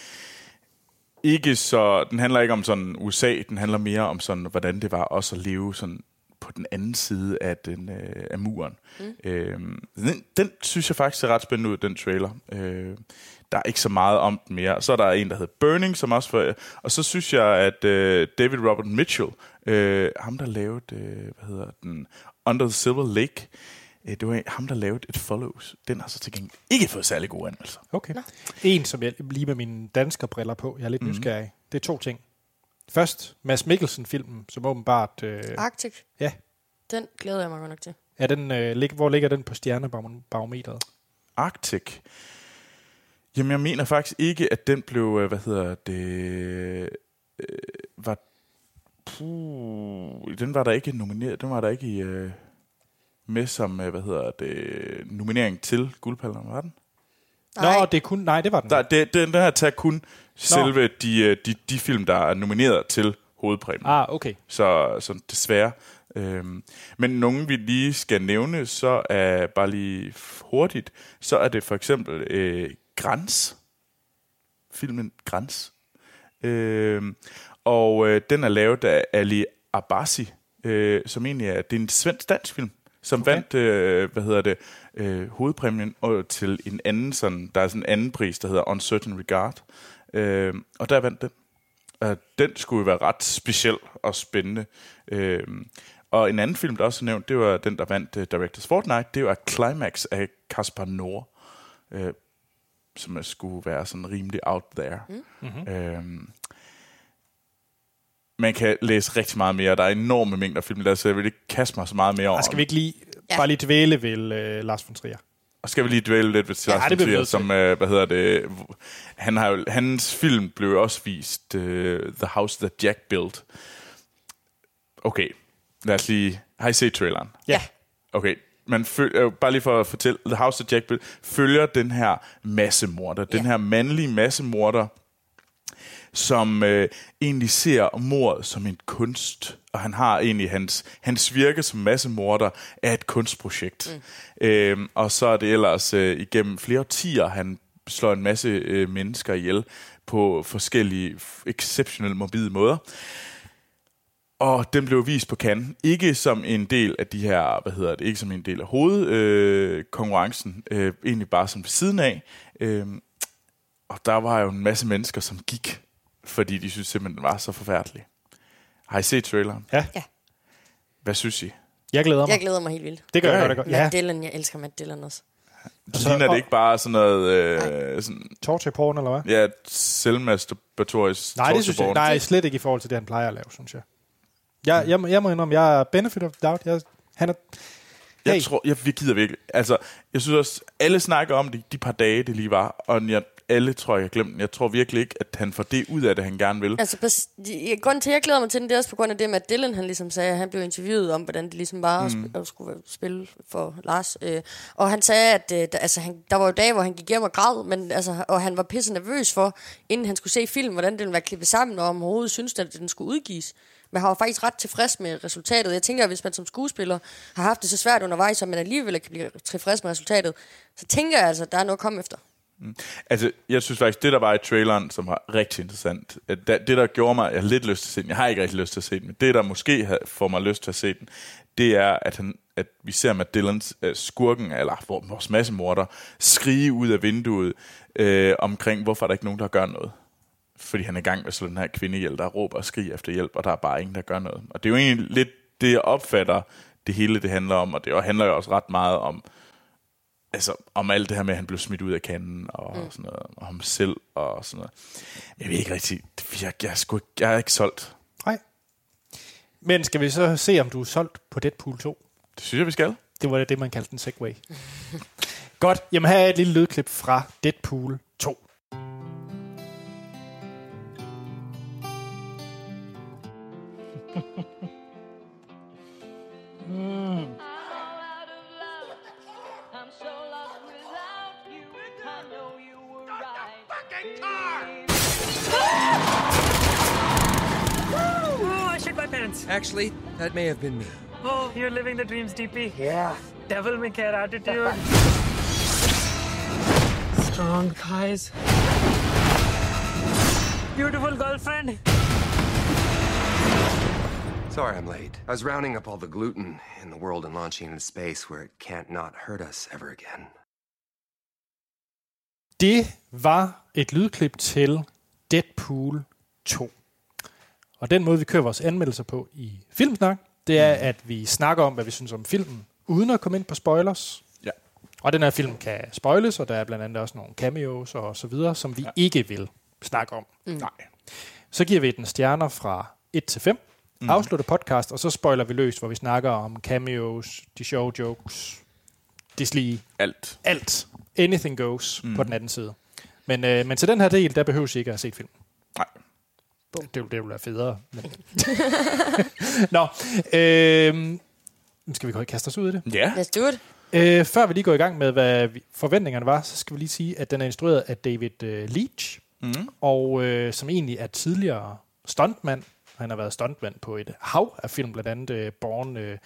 ikke så, den handler ikke om sådan USA, den handler mere om sådan, hvordan det var også at leve sådan på den anden side af, den, øh, af muren. Mm. Øh, den, den synes jeg faktisk ser ret spændende ud, den trailer. Øh, der er ikke så meget om den mere. Så er der en, der hedder Burning, som også for, og så synes jeg, at øh, David Robert Mitchell, øh, ham der lavede, øh, hvad hedder den, Under the Silver Lake, øh, det var ham, der lavede et Follows. Den har så til gengæld ikke fået særlig gode anmeldelser. Okay. En, som jeg lige med mine danske briller på, jeg er lidt mm. nysgerrig. Det er to ting. Først, Mads Mikkelsen-filmen, som åbenbart... Øh, Arctic, ja, den glæder jeg mig godt nok til. er den, øh, lig, hvor ligger den på stjernebarometeret? Arctic. Jamen, jeg mener faktisk ikke, at den blev, øh, hvad hedder det, øh, var, puh, den var der ikke nomineret, den var der ikke i, øh, med som, øh, hvad hedder det, nominering til guldpallerne, var den? Nej. Nå, det er kun... Nej, det var den. Der, det, den, den her tager kun selve de, øh, de, de film, der er nomineret til hovedpræmien. Ah, okay. Så, så desværre. Øhm, men nogen vi lige skal nævne, så er bare lige hurtigt, så er det for eksempel øh, Græns. Filmen Græns. Øhm, og øh, den er lavet af Ali Abassi, øh, som egentlig er, det er en svensk dansk film, som Okay. vandt, øh, hvad hedder det, øh, hovedpræmien og til en anden sådan, der er sådan en anden pris, der hedder Uncertain Regard. Øh, og der vandt den. Uh, den skulle jo være ret speciel og spændende. Uh, Og en anden film, der også er nævnt, det var den, der vandt uh, Directors Fortnite. Det var Climax af Caspar Noor, uh, som skulle være sådan rimelig out there. Mm-hmm. Øhm, man kan læse rigtig meget mere. Der er enorme mængder film, der så jeg vil ikke kaste mig så meget mere over. Og skal vi ikke lige, Ja. bare lige dvæle ved uh, Lars von Trier? Og skal vi lige dvæle lidt ved Ja, Lars ja, vi Trier, som, øh, hvad hedder det, han har hans film blev også vist, øh, The House That Jack Built. Okay, lad os lige, har I set traileren? Ja. Okay, man føl, øh, bare lige for at fortælle, The House That Jack Built følger den her massemorder, den Ja. her mandlige massemorder, som øh, egentlig ser mordet som en kunst, og han har egentlig hans, hans virke som massemorder er et kunstprojekt. Mm. Øhm, og så er det ellers øh, igennem flere årtier, han slår en masse øh, mennesker ihjel på forskellige exceptionelt morbide måder. Og den blev vist på Cannes. Ikke som en del af de her, hvad hedder det, ikke som en del af hovedkonkurrencen, øh, øh, egentlig bare som ved siden af. Øh, og der var jo en masse mennesker, som gik, fordi de synes simpelthen, den var så forfærdelig. Har I set traileren? Ja. Ja. Hvad synes I? Jeg glæder mig. Jeg glæder mig helt vildt. det gør jeg Ja. godt. godt. Matt Ja, Dillon, jeg elsker Matt Dillon også. Så så- ligner det ikke bare sådan noget, øh, sådan, torture porn, eller hvad? ja, selvmasturbatorisk Nej, det synes jeg, nej, slet ikke i forhold til det, han plejer at lave, synes jeg. Jeg, jeg, må- jeg må indrømme, jeg er benefit of doubt. Jeg, han er, Jeg Hey. tror, jeg, jeg gider virkelig. Altså, jeg synes også, alle snakker om det, de par dage, det lige var, og jeg, alle tror, jeg har glemt. Jeg tror virkelig ikke, at han får det ud af det, han gerne vil. Altså, bes- de- grunden til, at jeg glæder mig til den, det er også på grund af det, Matt Dillon, han ligesom sagde, at han blev interviewet om, hvordan det ligesom var mm. at, sp- at skulle spille for Lars. Øh, og han sagde, at øh, der, altså, han, der var jo dage, hvor han gik hjem og græd, men, altså, og han var pisse nervøs for, inden han skulle se film, hvordan den være klippet sammen, og om overhovedet synes, at den skulle udgives. Men han var faktisk ret tilfreds med resultatet. Jeg tænker, at hvis man som skuespiller har haft det så svært undervejs, og man alligevel kan blive tilfreds med resultatet, så tænker jeg altså, at der er noget at komme efter. Mm. Altså, jeg synes faktisk, det der var i traileren, som var rigtig interessant, at det der gjorde mig, jeg har lidt lyst til at se den, jeg har ikke rigtig lyst til at se den, men det der måske får mig lyst til at se den, det er, at, han, at vi ser Matt Dillons uh, skurken, eller vores massemorder, skrige ud af vinduet øh, omkring, hvorfor er der ikke nogen, der gør noget. Fordi han er i gang med sådan den her kvinde ihjel, der råber og skriger efter hjælp, og der er bare ingen, der gør noget. Og det er jo egentlig lidt det, jeg opfatter, det hele det handler om, og det handler jo også ret meget om, altså, om alt det her med, at han blev smidt ud af kanden, og mm. sådan noget, og ham selv, og sådan noget. Jeg ved ikke rigtig, jeg, jeg, sgu, ikke- jeg er ikke solgt. nej. Men skal vi så se, om du er solgt på Deadpool 2? Det synes jeg, vi skal. Det var det, man kaldte en segway. Godt. Jamen, her er et lille lydklip fra Deadpool 2. Shit. Actually, that may have been me. Oh, you're living the dreams, DP. Yeah. Devil may care attitude. Strong thighs. Beautiful girlfriend. Sorry I'm late. I was rounding up all the gluten in the world and launching into space where it can't not hurt us ever again. Det var et lydklip til Deadpool 2. Og den måde, vi kører vores anmeldelser på i Filmsnak, det er, at vi snakker om, hvad vi synes om filmen, uden at komme ind på spoilers. Ja. Og den her film kan spoiles, og der er blandt andet også nogle cameos og så videre, som vi ja. ikke vil snakke om. Mm. Nej. Så giver vi den stjerner fra 1 til 5, mm. afslutter podcast, og så spoiler vi løst, hvor vi snakker om cameos, de sjove jokes, dislige, Alt. alt. Anything goes mm. på den anden side. Men, øh, men til den her del, der behøves I ikke at have set film. Nej. Det, det ville være federe. Men... (laughs) Nå, øh, skal vi gå og kaste os ud i det? Ja. Let's do it. Øh, før vi lige går i gang med, hvad forventningerne var, så skal vi lige sige, at den er instrueret af David øh, Leach, Mm. og øh, som egentlig er tidligere stuntmand. Han har været stuntmand på et hav af film, blandt andet øh, Born, øh,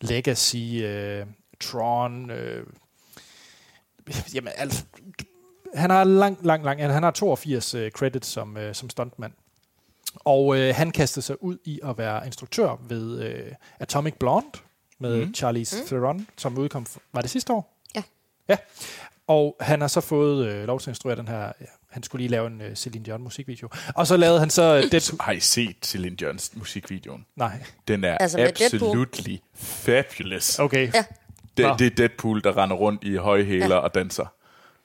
Legacy, øh, Tron. Øh, jamen, altså, han har lang, lang, lang, han har 82 øh, credits som, øh, som stuntmand. Og øh, han kastede sig ud i at være instruktør ved øh, Atomic Blonde med mm. Charlize mm. Theron, som udkom, var det sidste år? Ja. Ja. Og han har så fået øh, lov til at instruere den her... Ja, han skulle lige lave en øh, Celine Dion musikvideo. Og så lavede han så øh, (laughs) Deadpool... Har I set Celine Johns musikvideoen? Nej, Den er Altså absolutely fabulous. okay. Ja. Nå. Det, det er Deadpool, der render rundt i høje hæler ja. og danser.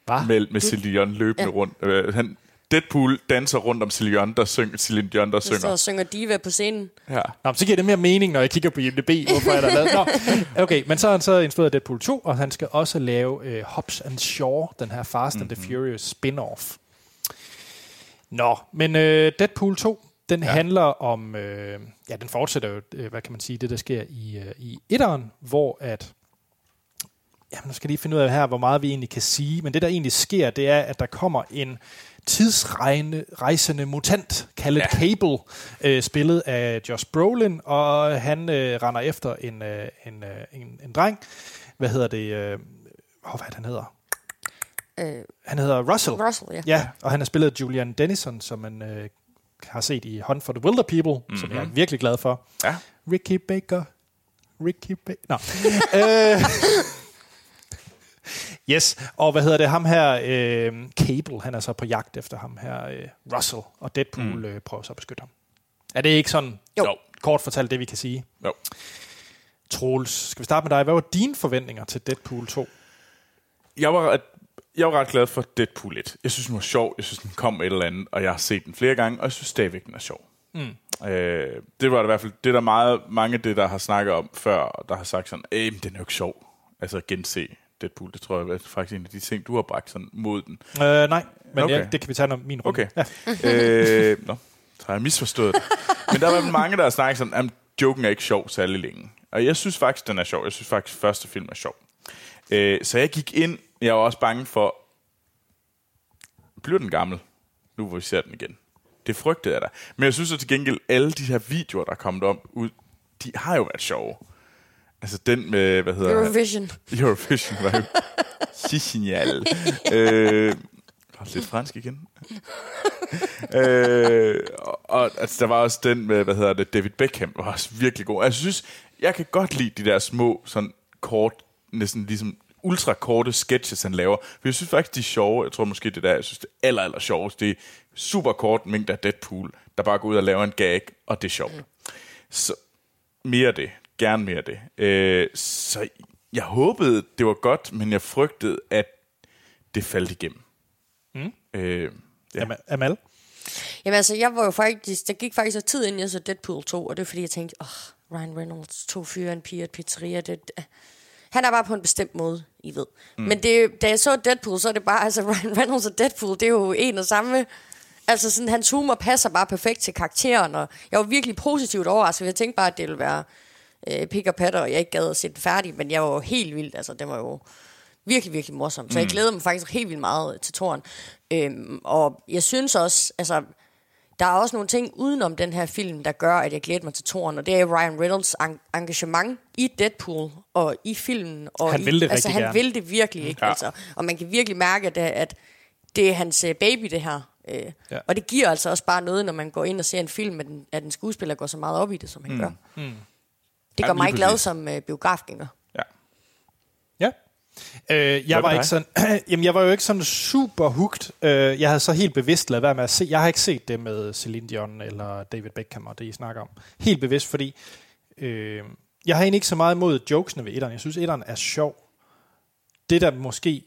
Hva? Med, med Celine Dion løbende. Ja. rundt. Øh, han, Deadpool danser rundt om Celine Dion, der synger, Celine Dion, der Så synger. og synger diva på scenen. Ja. Nå, men så giver det mere mening, når jeg kigger på IMDb, hvorfor er der lavet. Nå, okay, men så har han så instrueret Deadpool 2, og han skal også lave øh, Hobbs and Shaw, den her Fast and the Furious spin-off. Nå, men øh, Deadpool 2, den ja. handler om, øh, ja, den fortsætter jo, øh, hvad kan man sige, det der sker i, øh, i etteren, hvor at, jamen nu skal jeg lige finde ud af her, hvor meget vi egentlig kan sige, men det der egentlig sker, det er, at der kommer en tidsrejsende mutant, kaldet ja. Cable, øh, spillet af Josh Brolin, og han øh, render efter en, øh, en, øh, en, en dreng, hvad hedder det, øh, oh, hvad han hedder? Øh, Han hedder Russell. Russell, ja. Ja, og han har spillet Julian Dennison, som man øh, har set i Hunt for the Wilder People, mm-hmm. som jeg er virkelig glad for. Ja. Ricky Baker. Ricky Baker. Nå. (laughs) øh, (laughs) yes, og hvad hedder det? Ham her, øh, Cable, han er så på jagt efter ham her, øh, Russell, og Deadpool mm. øh, prøver så at beskytte ham. Er det ikke sådan Jo. Jo. kort fortalt det, vi kan sige? jo. Troels, skal vi starte med dig? Hvad var dine forventninger til Deadpool 2? Jeg var, ret, jeg var ret glad for Deadpool 1. Jeg synes, den var sjov. Jeg synes, den kom et eller andet, og jeg har set den flere gange, og jeg synes stadigvæk, den er sjov. Mm. Øh, det var i hvert fald, det er der meget, mange af det, der har snakket om før, der har sagt sådan, øh, men den er jo ikke sjov. Altså gense Deadpool, det tror jeg er faktisk en af de ting, du har bragt sådan mod den. Øh, nej, men Okay. ja, det kan vi tage, når min runde. Okay. Ja. (laughs) øh, nå, så har jeg misforstået det. Men der er fald mange, der har snakket sådan, at joken er ikke sjov særlig længe. Og jeg synes faktisk, den er sjov. Jeg synes faktisk, første film er sjov. Øh, så jeg gik ind, jeg var også bange for, bliver den gammel, nu hvor vi ser den igen? Det frygtede jeg da. Men jeg synes at til gengæld, alle de her videoer, der er kommet om, ud, de har jo været sjove. Altså den med, hvad hedder han? Eurovision. Eurovision var jo (laughs) genial. øh, hold lidt fransk igen. øh, og, altså, der var også den med, hvad hedder det, David Beckham, var også virkelig god. Jeg synes, jeg kan godt lide de der små, sådan kort, næsten ligesom ultra korte sketches, han laver. For jeg synes faktisk, de er sjove. Jeg tror måske, det der, jeg synes, det er aller, aller sjovest. Det er super kort mængde af Deadpool, der bare går ud og laver en gag, og det er sjovt. Så mere det. Gerne mere af det. Øh, så jeg håbede, det var godt, men jeg frygtede, at det faldt igennem. Mm. Øh, ja. Jamen, Amal? Jamen altså, jeg var jo faktisk, der gik faktisk tid inden jeg så Deadpool 2, og det er fordi, jeg tænkte, åh, oh, Ryan Reynolds, to fyre, en pige og et pizzeria, det, det, han er bare på en bestemt måde, I ved. Mm. Men det, da jeg så Deadpool, så er det bare, altså (laughs) Ryan Reynolds og Deadpool, det er jo en og samme. Altså sådan, hans humor passer bare perfekt til karakteren, og jeg var virkelig positivt overrasket. Jeg tænkte bare, at det ville være øh, pik og patter, og jeg ikke gad at se den færdig, men jeg var jo helt vildt, altså det var jo virkelig, virkelig morsom. Så jeg glæder mig faktisk helt vildt meget til toren. Øhm, og jeg synes også, altså, der er også nogle ting udenom den her film, der gør, at jeg glæder mig til toren, og det er Ryan Reynolds en- engagement i Deadpool og i filmen. Og Han i, vil det altså, rigtig han gerne. vil det virkelig, ikke? Ja. Altså, og man kan virkelig mærke, at, at det er hans øh, baby, det her. Øh, Ja. Og det giver altså også bare noget, når man går ind og ser en film, at den, at en skuespiller går så meget op i det, som han mm. gør. Mm. Det Ja, gør lige mig glad præcis. som øh, biografgænger. ja. Ja. Øh, jeg var ikke sådan, (clears throat) jamen jeg var jo ikke sådan super hooked. Øh, jeg havde så helt bevidst lavet være med at se. Jeg har ikke set det med Celine Dion eller David Beckham og det I snakker om. Helt bevidst, fordi øh, jeg har egentlig ikke så meget imod jokesene ved etteren. Jeg synes etteren er sjov. Det der måske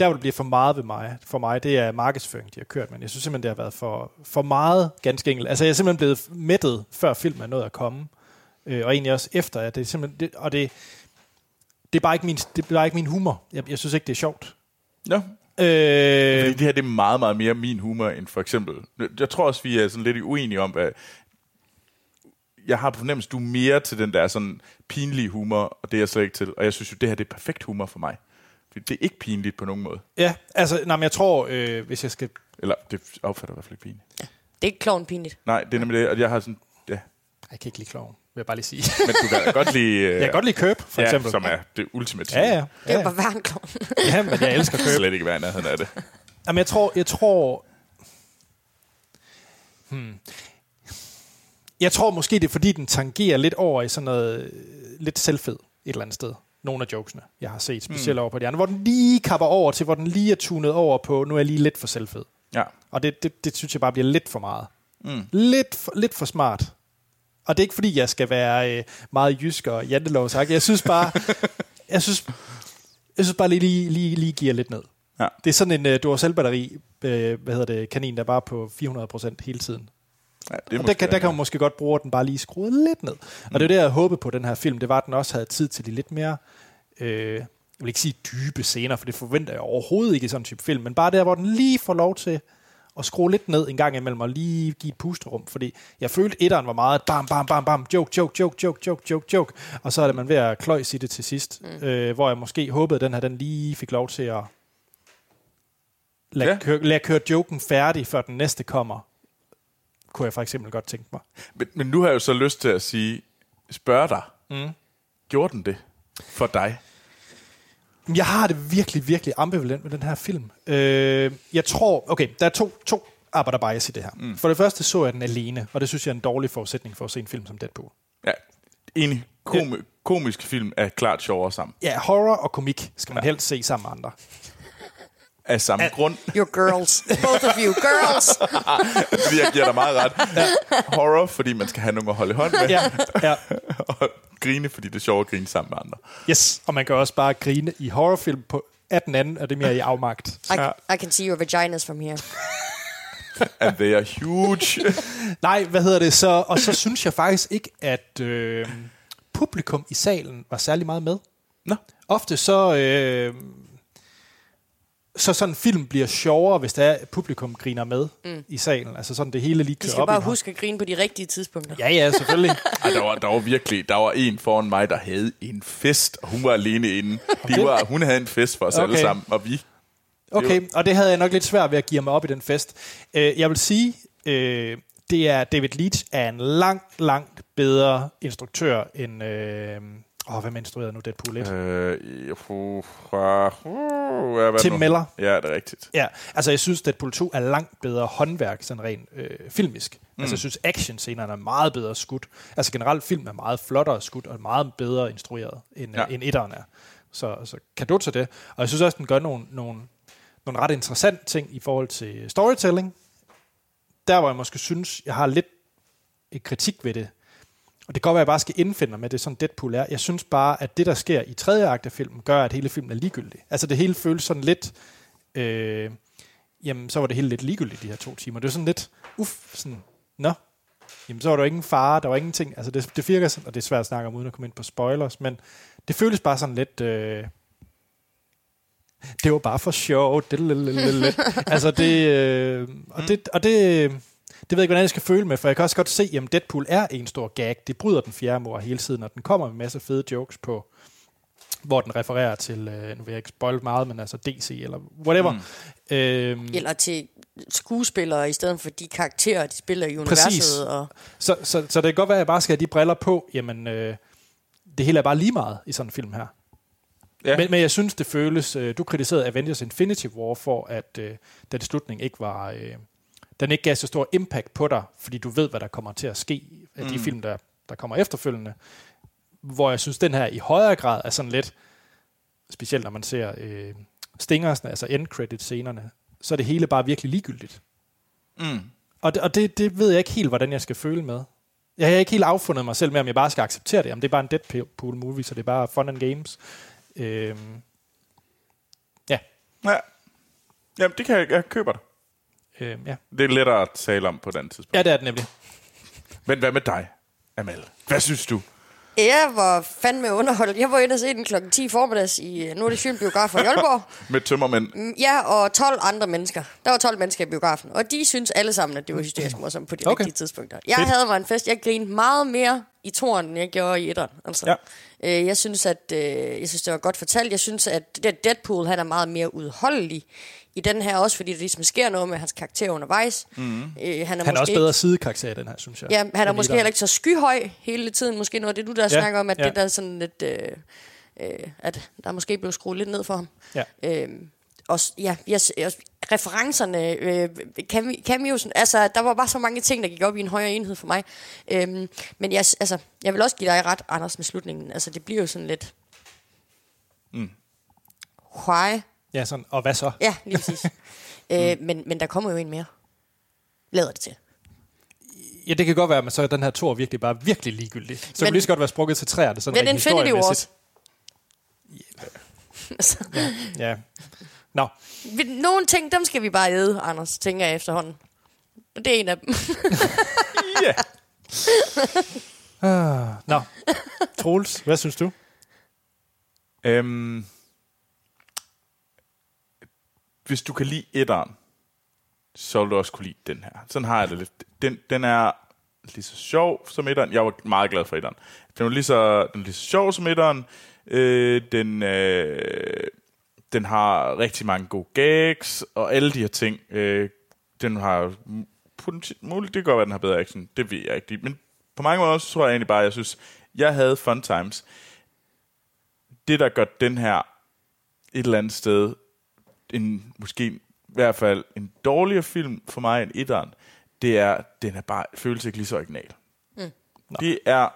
der hvor det bliver for meget ved mig, for mig, det er markedsføring, de har kørt, men jeg synes simpelthen, det har været for, for meget, ganske enkelt. Altså, jeg er simpelthen blevet mættet, før filmen er nået at komme, øh, og egentlig også efter, at det er simpelthen, det, og det, det er bare ikke min, det er bare ikke min humor. Jeg, jeg synes ikke, det er sjovt. Nå, Øh, Fordi det her det er meget, meget mere min humor end for eksempel... Jeg tror også, vi er sådan lidt uenige om, at jeg har på fornemmelse, du er mere til den der sådan pinlige humor, og det er jeg slet ikke til. Og jeg synes jo, det her det er perfekt humor for mig. Fordi det er ikke pinligt på nogen måde. ja, altså, nej, men jeg tror, øh, hvis jeg skal... Eller, det opfatter jeg i hvert fald ikke pinligt. Det er ikke klovnpinligt. Nej, det er nemlig det, og jeg har sådan... Ja, Jeg kan ikke lide kloven, vil jeg bare lige sige. men du kan godt lide... (laughs) øh, jeg kan godt lide Køb, for ja, eksempel. som er det ultimative. Ja, ja. Det ja, er ja. bare klovn. ja men jeg elsker Køb. Slet ikke i nærheden af det. Jamen, jeg tror, jeg tror... Hmm. Jeg tror måske, det er fordi, den tangerer lidt over i sådan noget øh, lidt selvfed et eller andet sted. nogle af jokesene, jeg har set, specielt mm. over på de andre, hvor den lige kapper over til, hvor den lige er tunet over på, nu er jeg lige lidt for selvfed. Ja. Og det, det, det synes jeg bare bliver lidt for meget. Mm. Lidt, for, lidt for smart. Og det er ikke fordi, jeg skal være øh, meget jysk og jantelov sagt. Jeg synes bare, (laughs) jeg synes, jeg synes bare lige, lige, lige, lige giver lidt ned. Ja. Det er sådan en uh, Duracell-batteri, øh, hvad hedder det, kanin, der bare er på 400% hele tiden. ja det Og der kan, der kan man måske godt bruge, at den bare lige skruet lidt ned. Mm. Og det er det, jeg håbede på den her film. Det var, at den også havde tid til de lidt mere, øh, jeg vil ikke sige dybe scener, for det forventer jeg overhovedet ikke i sådan en type film, men bare der, hvor den lige får lov til at skrue lidt ned en gang imellem og lige give et pusterum. Fordi jeg følte, etteren var meget bam, bam, bam, bam, joke, joke, joke, joke, joke, joke, joke. Og så er det man ved at kløjs i det til sidst. Mm. Øh, hvor jeg måske håbede, at den her den lige fik lov til at lade, Ja. køre, lade køre joken færdig, før den næste kommer. Kunne jeg for eksempel godt tænke mig. Men, men nu har jeg jo så lyst til at sige, spørge dig, mm. gjorde den det for dig? Jeg har det virkelig, virkelig ambivalent med den her film. Øh, jeg tror, okay, der er to, to arbejder bias i det her. Mm. For det første så jeg den alene, og det synes jeg er en dårlig forudsætning for at se en film som Deadpool. Ja, enig. Kom, ja. Komisk film er klart sjovere sammen. Ja, horror og komik skal man ja. helst se sammen med andre. Af samme ja. grund. You're girls. Both of you girls. (laughs) Jeg giver dig meget ret. Ja. Horror, fordi man skal have nogen at holde i hånd med. Ja, ja. (laughs) og grine, fordi det er sjovt at grine sammen med andre. Yes, og man kan også bare grine i horrorfilm på af den anden, og det er mere i afmagt. I, I can see your vaginas from here. (laughs) And they are huge. (laughs) Nej, hvad hedder det så? Og så synes jeg faktisk ikke, at øh, publikum i salen var særlig meget med. Nå. Ofte så... Øh, så sådan en film bliver sjovere, hvis der er at publikum griner med mm. i salen. Altså sådan det hele lige De kører skal op bare i en hånd. huske at grine på de rigtige tidspunkter. Ja, ja, selvfølgelig. (laughs) Ej, der, var, der var virkelig, der var en foran mig, der havde en fest, og hun var alene inde. De var, hun havde en fest for os okay. alle Okay. sammen, og vi... Okay, og det havde jeg nok lidt svært ved at give mig op i den fest. Øh, jeg vil sige, øh, det er David Leitch er en langt, langt bedre instruktør end... Øh, åh, hvem instruerede nu Deadpool 1? Øh, uh, uh, uh, Tim nu? Miller. Ja, det er rigtigt. Ja, altså jeg synes, Deadpool 2 er langt bedre håndværk, sådan rent øh, filmisk. Mm. Altså jeg synes, actionscenerne er meget bedre skudt. Altså generelt film er meget flottere skudt, og meget bedre instrueret, end, Ja. ja. end etteren er. Så, så kado til det. Og jeg synes også, den gør nogle, nogle, nogle ret interessante ting i forhold til storytelling. Der, hvor jeg måske synes, jeg har lidt et kritik ved det. Og det kan godt være, at jeg bare skal indfinde mig med det, sådan Deadpool er. Jeg synes bare, at det, der sker i tredje akt af filmen, gør, at hele filmen er ligegyldig. Altså det hele føles sådan lidt... Øh, jamen, så var det hele lidt ligegyldigt, de her to timer. Det var sådan lidt, uff, sådan, nå, jamen, så var der ingen fare, der var ingenting. Altså, det, det virker sådan, og det er svært at snakke om, uden at komme ind på spoilers, men det føles bare sådan lidt, øh, det var bare for sjov. (laughs) altså, det, øh, og det, og det, det ved jeg ikke, hvordan jeg skal føle med, for jeg kan også godt se, at Deadpool er en stor gag. Det bryder den fjerde mor hele tiden, og den kommer med en masse fede jokes på, hvor den refererer til, øh, nu vil jeg ikke spoil meget, men altså DC eller whatever. Mm. Øhm, Eller til skuespillere, i stedet for de karakterer, de spiller i universet. Præcis. Og, Så, så, så det kan godt være, at jeg bare skal have de briller på. Jamen, øh, det hele er bare lige meget i sådan en film her. Ja. Ja. Men, men jeg synes, det føles... Øh, du kritiserede Avengers Infinity War for, at øh, den slutning ikke var... Øh, den ikke gav så stor impact på dig, fordi du ved, hvad der kommer til at ske af de film, der, der kommer efterfølgende. Hvor jeg synes, den her i højere grad er sådan lidt... Specielt når man ser øh, stingersne, altså end-credit-scenerne, så er det hele bare virkelig ligegyldigt. Mm. Og, det, og det, det ved jeg ikke helt, hvordan jeg skal føle med. Jeg har ikke helt affundet mig selv med, om jeg bare skal acceptere det. Om det er bare en Deadpool-movie, så det er bare fun and games. Øhm, ja. Ja. Jamen, det kan jeg, jeg køber det. Øhm, ja. Det er lettere at tale om på den tidspunkt. ja, det er det nemlig. Men hvad med dig, Amal? Hvad synes du? jeg var fandme underholdt. Jeg var inde og se den klokken 10 formiddags i øh, Nordisk Film Biograf i Aalborg. (laughs) Med tømmermænd? Mm, Ja, og 12 andre mennesker. Der var 12 mennesker i biografen, og de synes alle sammen, at det var hysterisk morsomt på de okay. Okay. rigtige tidspunkter. Jeg Fedt. havde mig en fest. Jeg grinede meget mere i toren, end jeg gjorde i etteren. Altså. Ja. Øh, jeg synes, at øh, jeg synes, det var godt fortalt. Jeg synes, at det Deadpool, han er meget mere udholdelig i den her også, fordi der ligesom sker noget med hans karakter undervejs. Mm. Øh, han er, Han er også ikke- bedre sidekarakter i den her, synes jeg. Ja, han er måske heller ikke så skyhøj hele tiden. Måske noget af det, du der ja, snakker om, at ja. det der er sådan lidt... Øh, øh, at der måske blev skruet lidt ned for ham. Ja. Øhm, og ja, jeg, jeg, referencerne, øh, came- cameosen, altså der var bare så mange ting, der gik op i en højere enhed for mig. Øhm, men jeg, altså, jeg vil også give dig ret, Anders, med slutningen. Altså det bliver jo sådan lidt... Mm. Why? Ja, sådan, og hvad så? Ja, lige præcis. (laughs) øh, men, men der kommer jo en mere. Lader det til. Ja, det kan godt være, men så er den her tor virkelig bare virkelig ligegyldig. Så Men- kunne det lige så godt være sprukket til træer. Det er sådan Men Infinity Wars. (laughs) Altså, Ja. Nå, Nogle ting, dem skal vi bare æde, Anders, tænker jeg efterhånden. Og det er en af dem. (laughs) Ja. nå. Troels, hvad synes du? Øhm, hvis du kan lide etteren, så vil du også kunne lide den her. Sådan har jeg det lidt. Den, den er lige så sjov som etteren. Jeg var meget glad for etteren. Den er lige så, den er lige så sjov som etteren. Øh, den, øh, den har rigtig mange gode gags, og alle de her ting. Øh, den har potentielt muligt, det kan godt være, den har bedre action. Det ved jeg ikke. Men på mange måder, så tror jeg egentlig bare, jeg synes, jeg havde fun times. Det, der gør den her et eller andet sted, en, måske i hvert fald en dårligere film for mig end etteren, det er, den er bare, føles ikke lige så original. Mm. Det er,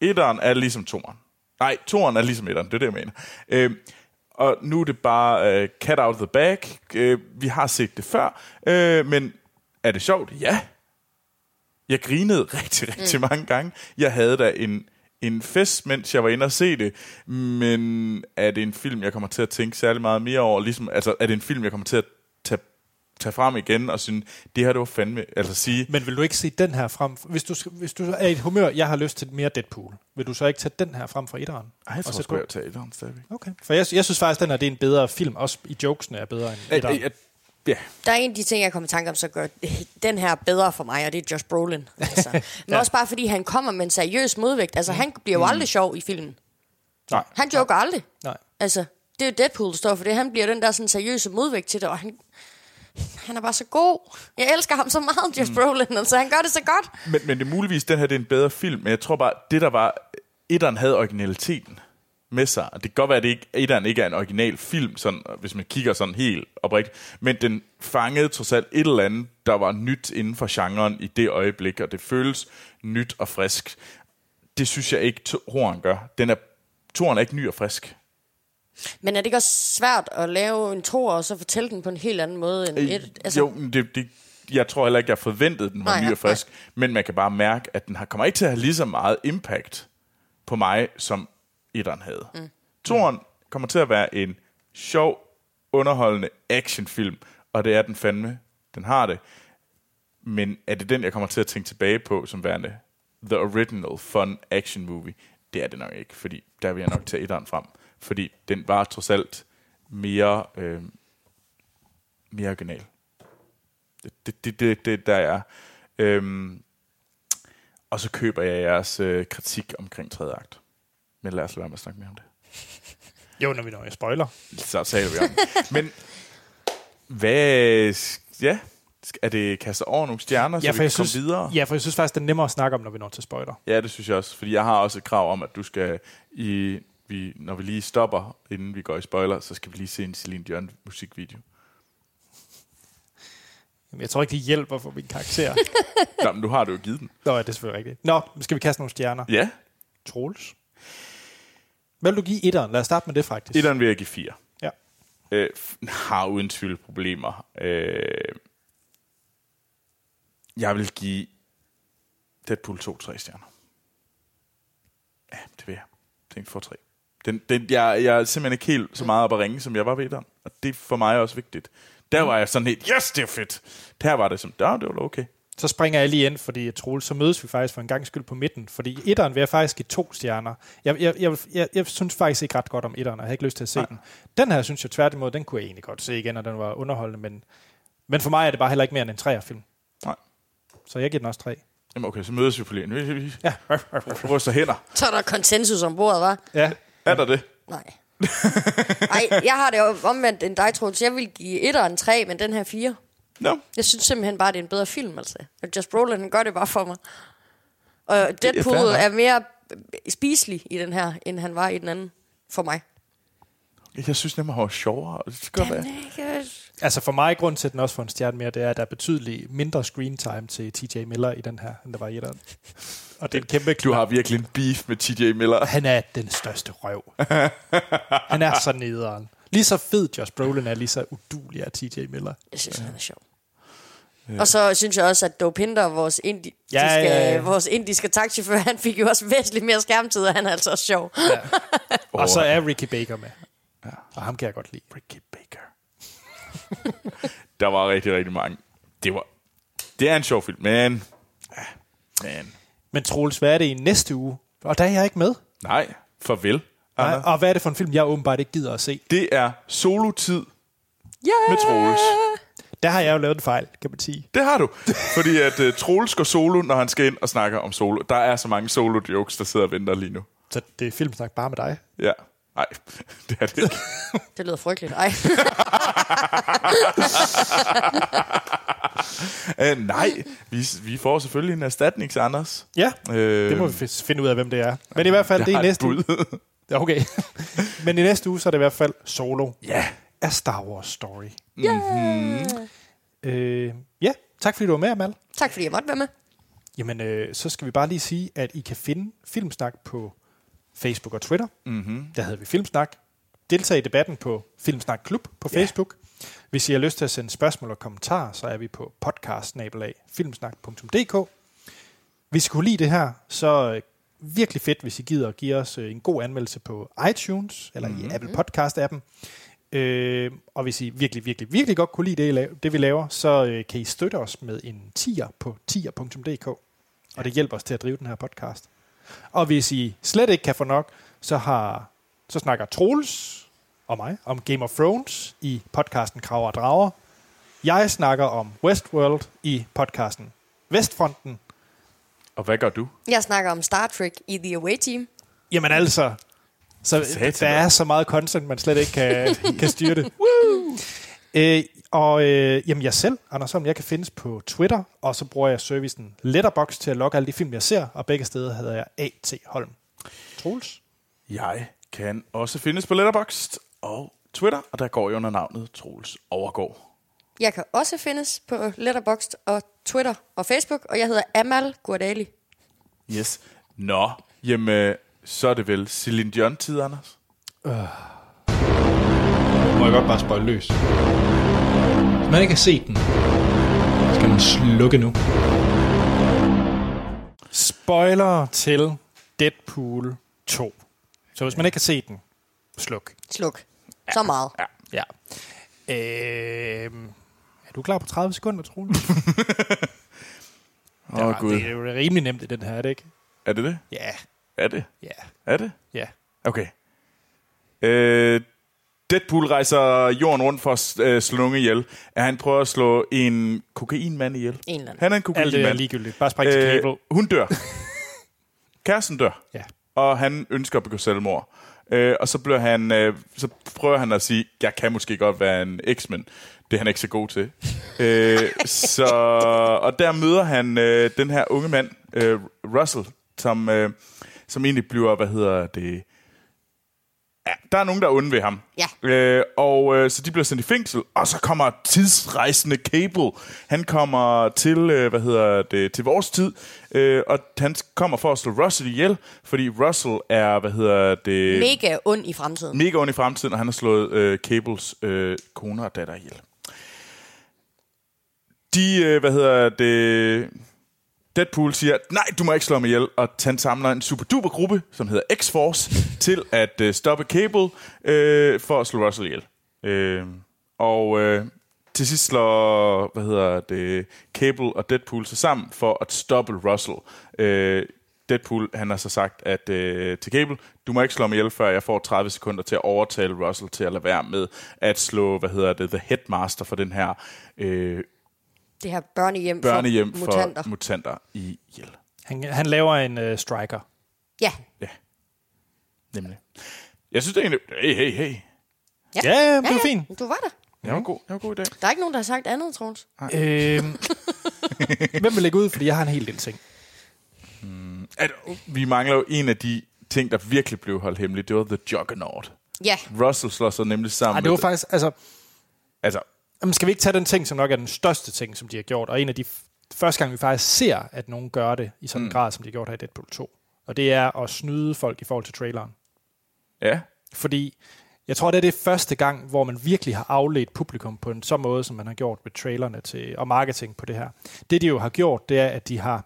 etteren er ligesom toeren. Nej, toeren er ligesom etteren, det er det, jeg mener. Øhm, og nu er det bare øh, cat out of the bag. Øh, vi har set det før, øh, men er det sjovt? Ja. Jeg grinede (laughs) rigtig, rigtig mm. mange gange. Jeg havde da en, en fest, mens jeg var inde og se det, men er det en film, jeg kommer til at tænke særlig meget mere over? Ligesom, altså, er det en film, jeg kommer til at tage, frem igen og synes, det her, det var fandme, altså sige, Men vil du ikke se den her frem? Hvis du, hvis du er i et humør, jeg har lyst til mere Deadpool, vil du så ikke tage den her frem fra etteren? ej, jeg tror så sgu, jeg vil tage etteren stadigvæk. Okay. For jeg, jeg synes faktisk, den her det er en bedre film. Også i jokesene er bedre end etteren. Ja, Der er en af de ting, jeg kommer i tanke om, så gør den her bedre for mig, og det er Josh Brolin. Altså. (laughs) Men også bare fordi, han kommer med en seriøs modvægt. Altså, han bliver jo aldrig sjov i filmen. nej. Han joker aldrig. Nej. Altså, det er jo Deadpool, der står for det. Han bliver den der sådan seriøse modvægt til det, og han, han er bare så god. Jeg elsker ham så meget, Josh Brolin. Altså, han gør det så godt. Men, men det er muligvis, den her det er en bedre film, men jeg tror bare, det der var, etteren havde originaliteten med sig. Det kan godt være, at det ikke, etteren ikke er en original film, sådan, hvis man kigger sådan helt oprigtigt, men den fangede trods alt et eller andet, der var nyt inden for genren i det øjeblik, og det føles nyt og frisk. Det synes jeg ikke, Toren gør. Den er, Toren er ikke ny og frisk. Men er det ikke også svært at lave en to og så fortælle den på en helt anden måde end et? Altså, jo, det, det, jeg tror heller ikke, jeg forventede, den var Nej, ny nej, og frisk. Men man kan bare mærke, at den har, kommer ikke til at have lige så meget impact på mig, som etteren havde. Mm. Toren kommer til at være en sjov, underholdende actionfilm, og det er den fandme. Den har det. Men er det den, jeg kommer til at tænke tilbage på, som værende the original fun action movie? Det er det nok ikke, fordi der vil jeg nok tage etteren frem. Fordi den var trods alt mere, øh, mere original. Det, det, det, det, det der er. Øhm, og så køber jeg jeres øh, kritik omkring tredje akt. Men lad os lade være med at snakke mere om det. Jo, når vi når jeg spoiler. Så taler vi om det. Men hvad... Ja, er det kastet over nogle stjerner, så Ja, vi for kan jeg komme synes, videre? ja, for jeg synes faktisk, det er nemmere at snakke om, når vi når til spoiler. Ja, det synes jeg også. Fordi jeg har også et krav om, at du skal, i, vi, når vi lige stopper, inden vi går i spoiler, så skal vi lige se en Celine Dion musikvideo. Jamen, jeg tror ikke, det hjælper for min karakter. (laughs) Nå, men du har det jo givet den. Nå, ja, det er selvfølgelig rigtigt. Nå, skal vi kaste nogle stjerner? Ja, Troels. Hvad vil du give etteren? Lad os starte med det, faktisk. etteren vil jeg give fire. Ja. øh, har uden tvivl problemer. Øh, jeg vil give Deadpool 2 3 stjerner. Ja, det vil jeg. Tænk for 3. Den, den, jeg, jeg er simpelthen ikke helt så meget op at ringe, som jeg var ved den. Og det er for mig også vigtigt. Der var jeg sådan helt, yes, det er fedt. Der var det som, ja, det var okay. Så springer jeg lige ind, fordi Troels, så mødes vi faktisk for en gang skyld på midten. Fordi etteren vil jeg faktisk give to stjerner. Jeg, jeg, jeg, jeg, jeg synes faktisk ikke ret godt om etteren, og jeg har ikke lyst til at se Nej. den. Den her synes jeg tværtimod, den kunne jeg egentlig godt se igen, og den var underholdende, men, men for mig er det bare heller ikke mere end en træerfilm. Nej. Så jeg giver den også tre. Jamen okay, så mødes vi på lige. Ja. ryster hænder. Så er der konsensus om bordet, var? ja. Er der det? Nej. Nej, jeg har det jo omvendt end dig, Troels. Jeg vil give etteren en 3, men den her 4. No. Jeg synes simpelthen bare, det er en bedre film, altså. Og Josh Brolin, han gør det bare for mig. Og Deadpool er, er mere spiselig i den her, end han var i den anden. For mig. Jeg synes nemlig, han var sjovere. Det være. Ikke? Altså for mig, grund til, at den også får en stjerne mere, det er, at der er betydeligt mindre screen time til TJ Miller i den her, end der var i etteren. Og det er en kæmpe Du har virkelig en beef med TJ Miller. (laughs) Han er den største røv. han er så nederen. Lige så fed Josh Brolin er, lige så udulig er TJ Miller. Jeg synes, han er sjov. Og så synes jeg også, at Dopinder, vores, indi- Ja, ja, ja, ja. vores indiske taxichauffør, (laughs) han fik jo også væsentligt mere skærmtid, og han er altså også sjov. Ja. (laughs) Og så er Ricky Baker med. Ja. Og ham kan jeg godt lide. Ricky Baker. (laughs) der var rigtig, rigtig mange. Det var... Det er en sjov film, men... Ja, men... Men Troels, hvad er det i næste uge? Og der er jeg ikke med. Nej, farvel. Nej, Anders. og hvad er det for en film, jeg åbenbart ikke gider at se? Det er solotid Yeah! med Troels. Der har jeg jo lavet en fejl, kan man sige. Det har du. Fordi at uh, Troels går solo, når han skal ind og snakke om solo. Der er så mange solo-jokes, der sidder og venter lige nu. Så det er filmsnak bare med dig. Ja. Nej, (laughs) det er det ikke. (laughs) Det lyder frygteligt. Ej. uh, (laughs) nej, vi, vi får selvfølgelig en erstatning til Anders. Ja, Øh, det må vi finde ud af, hvem det er. Men i hvert fald, det er i næste uge. bud. Ja, Okay. Men i næste uge, så er det i hvert fald solo ja. af Star Wars Story. Yeah! Øh, ja, tak fordi du var med, Amal. Tak fordi jeg måtte være med. Jamen, øh, så skal vi bare lige sige, at I kan finde Filmsnak på Facebook og Twitter. Mm-hmm. Der hedder vi Filmsnak. Deltag i debatten på Filmsnak Klub på Ja. Facebook. Hvis I har lyst til at sende spørgsmål og kommentarer, så er vi på podcast filmsnak.dk. Hvis I kunne lide det her, så øh, virkelig fedt, hvis I gider at give os øh, en god anmeldelse på iTunes eller mm-hmm. i Apple Podcast-appen. Øh, og hvis I virkelig, virkelig, virkelig godt kunne lide det, det vi laver, så øh, kan I støtte os med en tier på tier.dk. Og det hjælper os til at drive den her podcast. Og hvis I slet ikke kan få nok, så, har, så snakker Troels og mig om Game of Thrones i podcasten Kraver og Drager. Jeg snakker om Westworld i podcasten Vestfronten. Og hvad gør du? Jeg snakker om Star Trek i The Away Team. Jamen altså, så Satan, der er så meget content, man slet ikke kan, kan styre det. Øh, og øh, jamen jeg selv, Anders Holm, jeg kan findes på Twitter, og så bruger jeg servicen Letterbox til at logge alle de film, jeg ser, og begge steder hedder jeg A.T. Holm. Troels? Jeg kan også findes på Letterboxd og Twitter, og der går jeg under navnet Troels Overgaard. Jeg kan også findes på Letterboxd og Twitter og Facebook, og jeg hedder Amal Gurdali. Yes. Nå, jamen, så er det vel Celine Dion-tid, Anders? Må jeg godt bare spøjle løs? Hvis man ikke har set den, skal man slukke nu. Spoiler til Deadpool 2. Så hvis man ikke har set den, sluk. Sluk. Så meget. Ja. Ja. Øh, er du klar på 30 sekunder, Troels? (laughs) Åh, oh, Gud. Det er jo rimelig nemt i den her, er det ikke? Er det det? Ja, Er det? ja, Er det? ja. Okay. Øh, Deadpool rejser jorden rundt for at øh, slå nogen ihjel. Er han prøver at slå en kokainmand ihjel? En eller anden. Han er en Alt det er kokainmand. ligegyldigt. Bare kabel. Øh, hun dør. (laughs) Kæresten dør. Ja. Og han ønsker at begå selvmord. Øh, og så, bliver han, øh, så prøver han at sige, jeg kan måske godt være en X-Men. Det er han ikke så god til. (laughs) øh, så, og der møder han øh, den her unge mand, øh, Russell, som, øh, som egentlig bliver, hvad hedder det... Ja, der er nogen, der er onde ved ham. Ja. Øh, og øh, så de bliver sendt i fængsel, og så kommer tidsrejsende Cable. Han kommer til, øh, hvad hedder det, til vores tid, øh, og han kommer for at slå Russell ihjel, fordi Russell er, hvad hedder det, Mega ond i fremtiden. mega ond i fremtiden, og han har slået øh, Cables øh, kone og datter ihjel. De, øh, hvad hedder det... Deadpool siger, nej, du må ikke slå mig ihjel, og han samler en super-duper gruppe, som hedder X-Force, (laughs) til at øh, stoppe Cable øh, for at slå Russell ihjel. Øh, og øh, til sidst slår, hvad hedder det, Cable og Deadpool sig sammen for at stoppe Russell. Øh, Deadpool, han har så sagt at øh, til Cable, du må ikke slå mig ihjel, før jeg får 30 sekunder til at overtale Russell til at lade være med at slå, hvad hedder det, The Headmaster for den her øh, det her børnehjem, børnehjem for for mutanter. mutanter i ihjel. Han, han laver en uh, striker. Ja. Ja, nemlig. Jeg synes det er egentlig... Hey, hey, hey. Ja, Ja, det var fint. Du var der. Jeg var god, jeg var god i dag. Der er ikke nogen, der har sagt andet, Troels. Øhm, (laughs) hvem vil lægge ud? Fordi jeg har en hel del ting. At, vi mangler jo en af de ting, der virkelig blev holdt hemmeligt. Det var The Juggernaut. Ja, Russell slår sig nemlig sammen Ej, det var med... faktisk, altså, Altså, jamen, skal vi ikke tage den ting, som nok er den største ting, som de har gjort, og en af de første gang, vi faktisk ser, at nogen gør det i sådan en mm. grad, som de har gjort her i Deadpool 2. Og det er at snyde folk i forhold til traileren. ja. Fordi jeg tror, det er det første gang, hvor man virkelig har afledt publikum på en så måde, som man har gjort med trailerne til, og marketing på det her. Det, de jo har gjort, det er, at de har,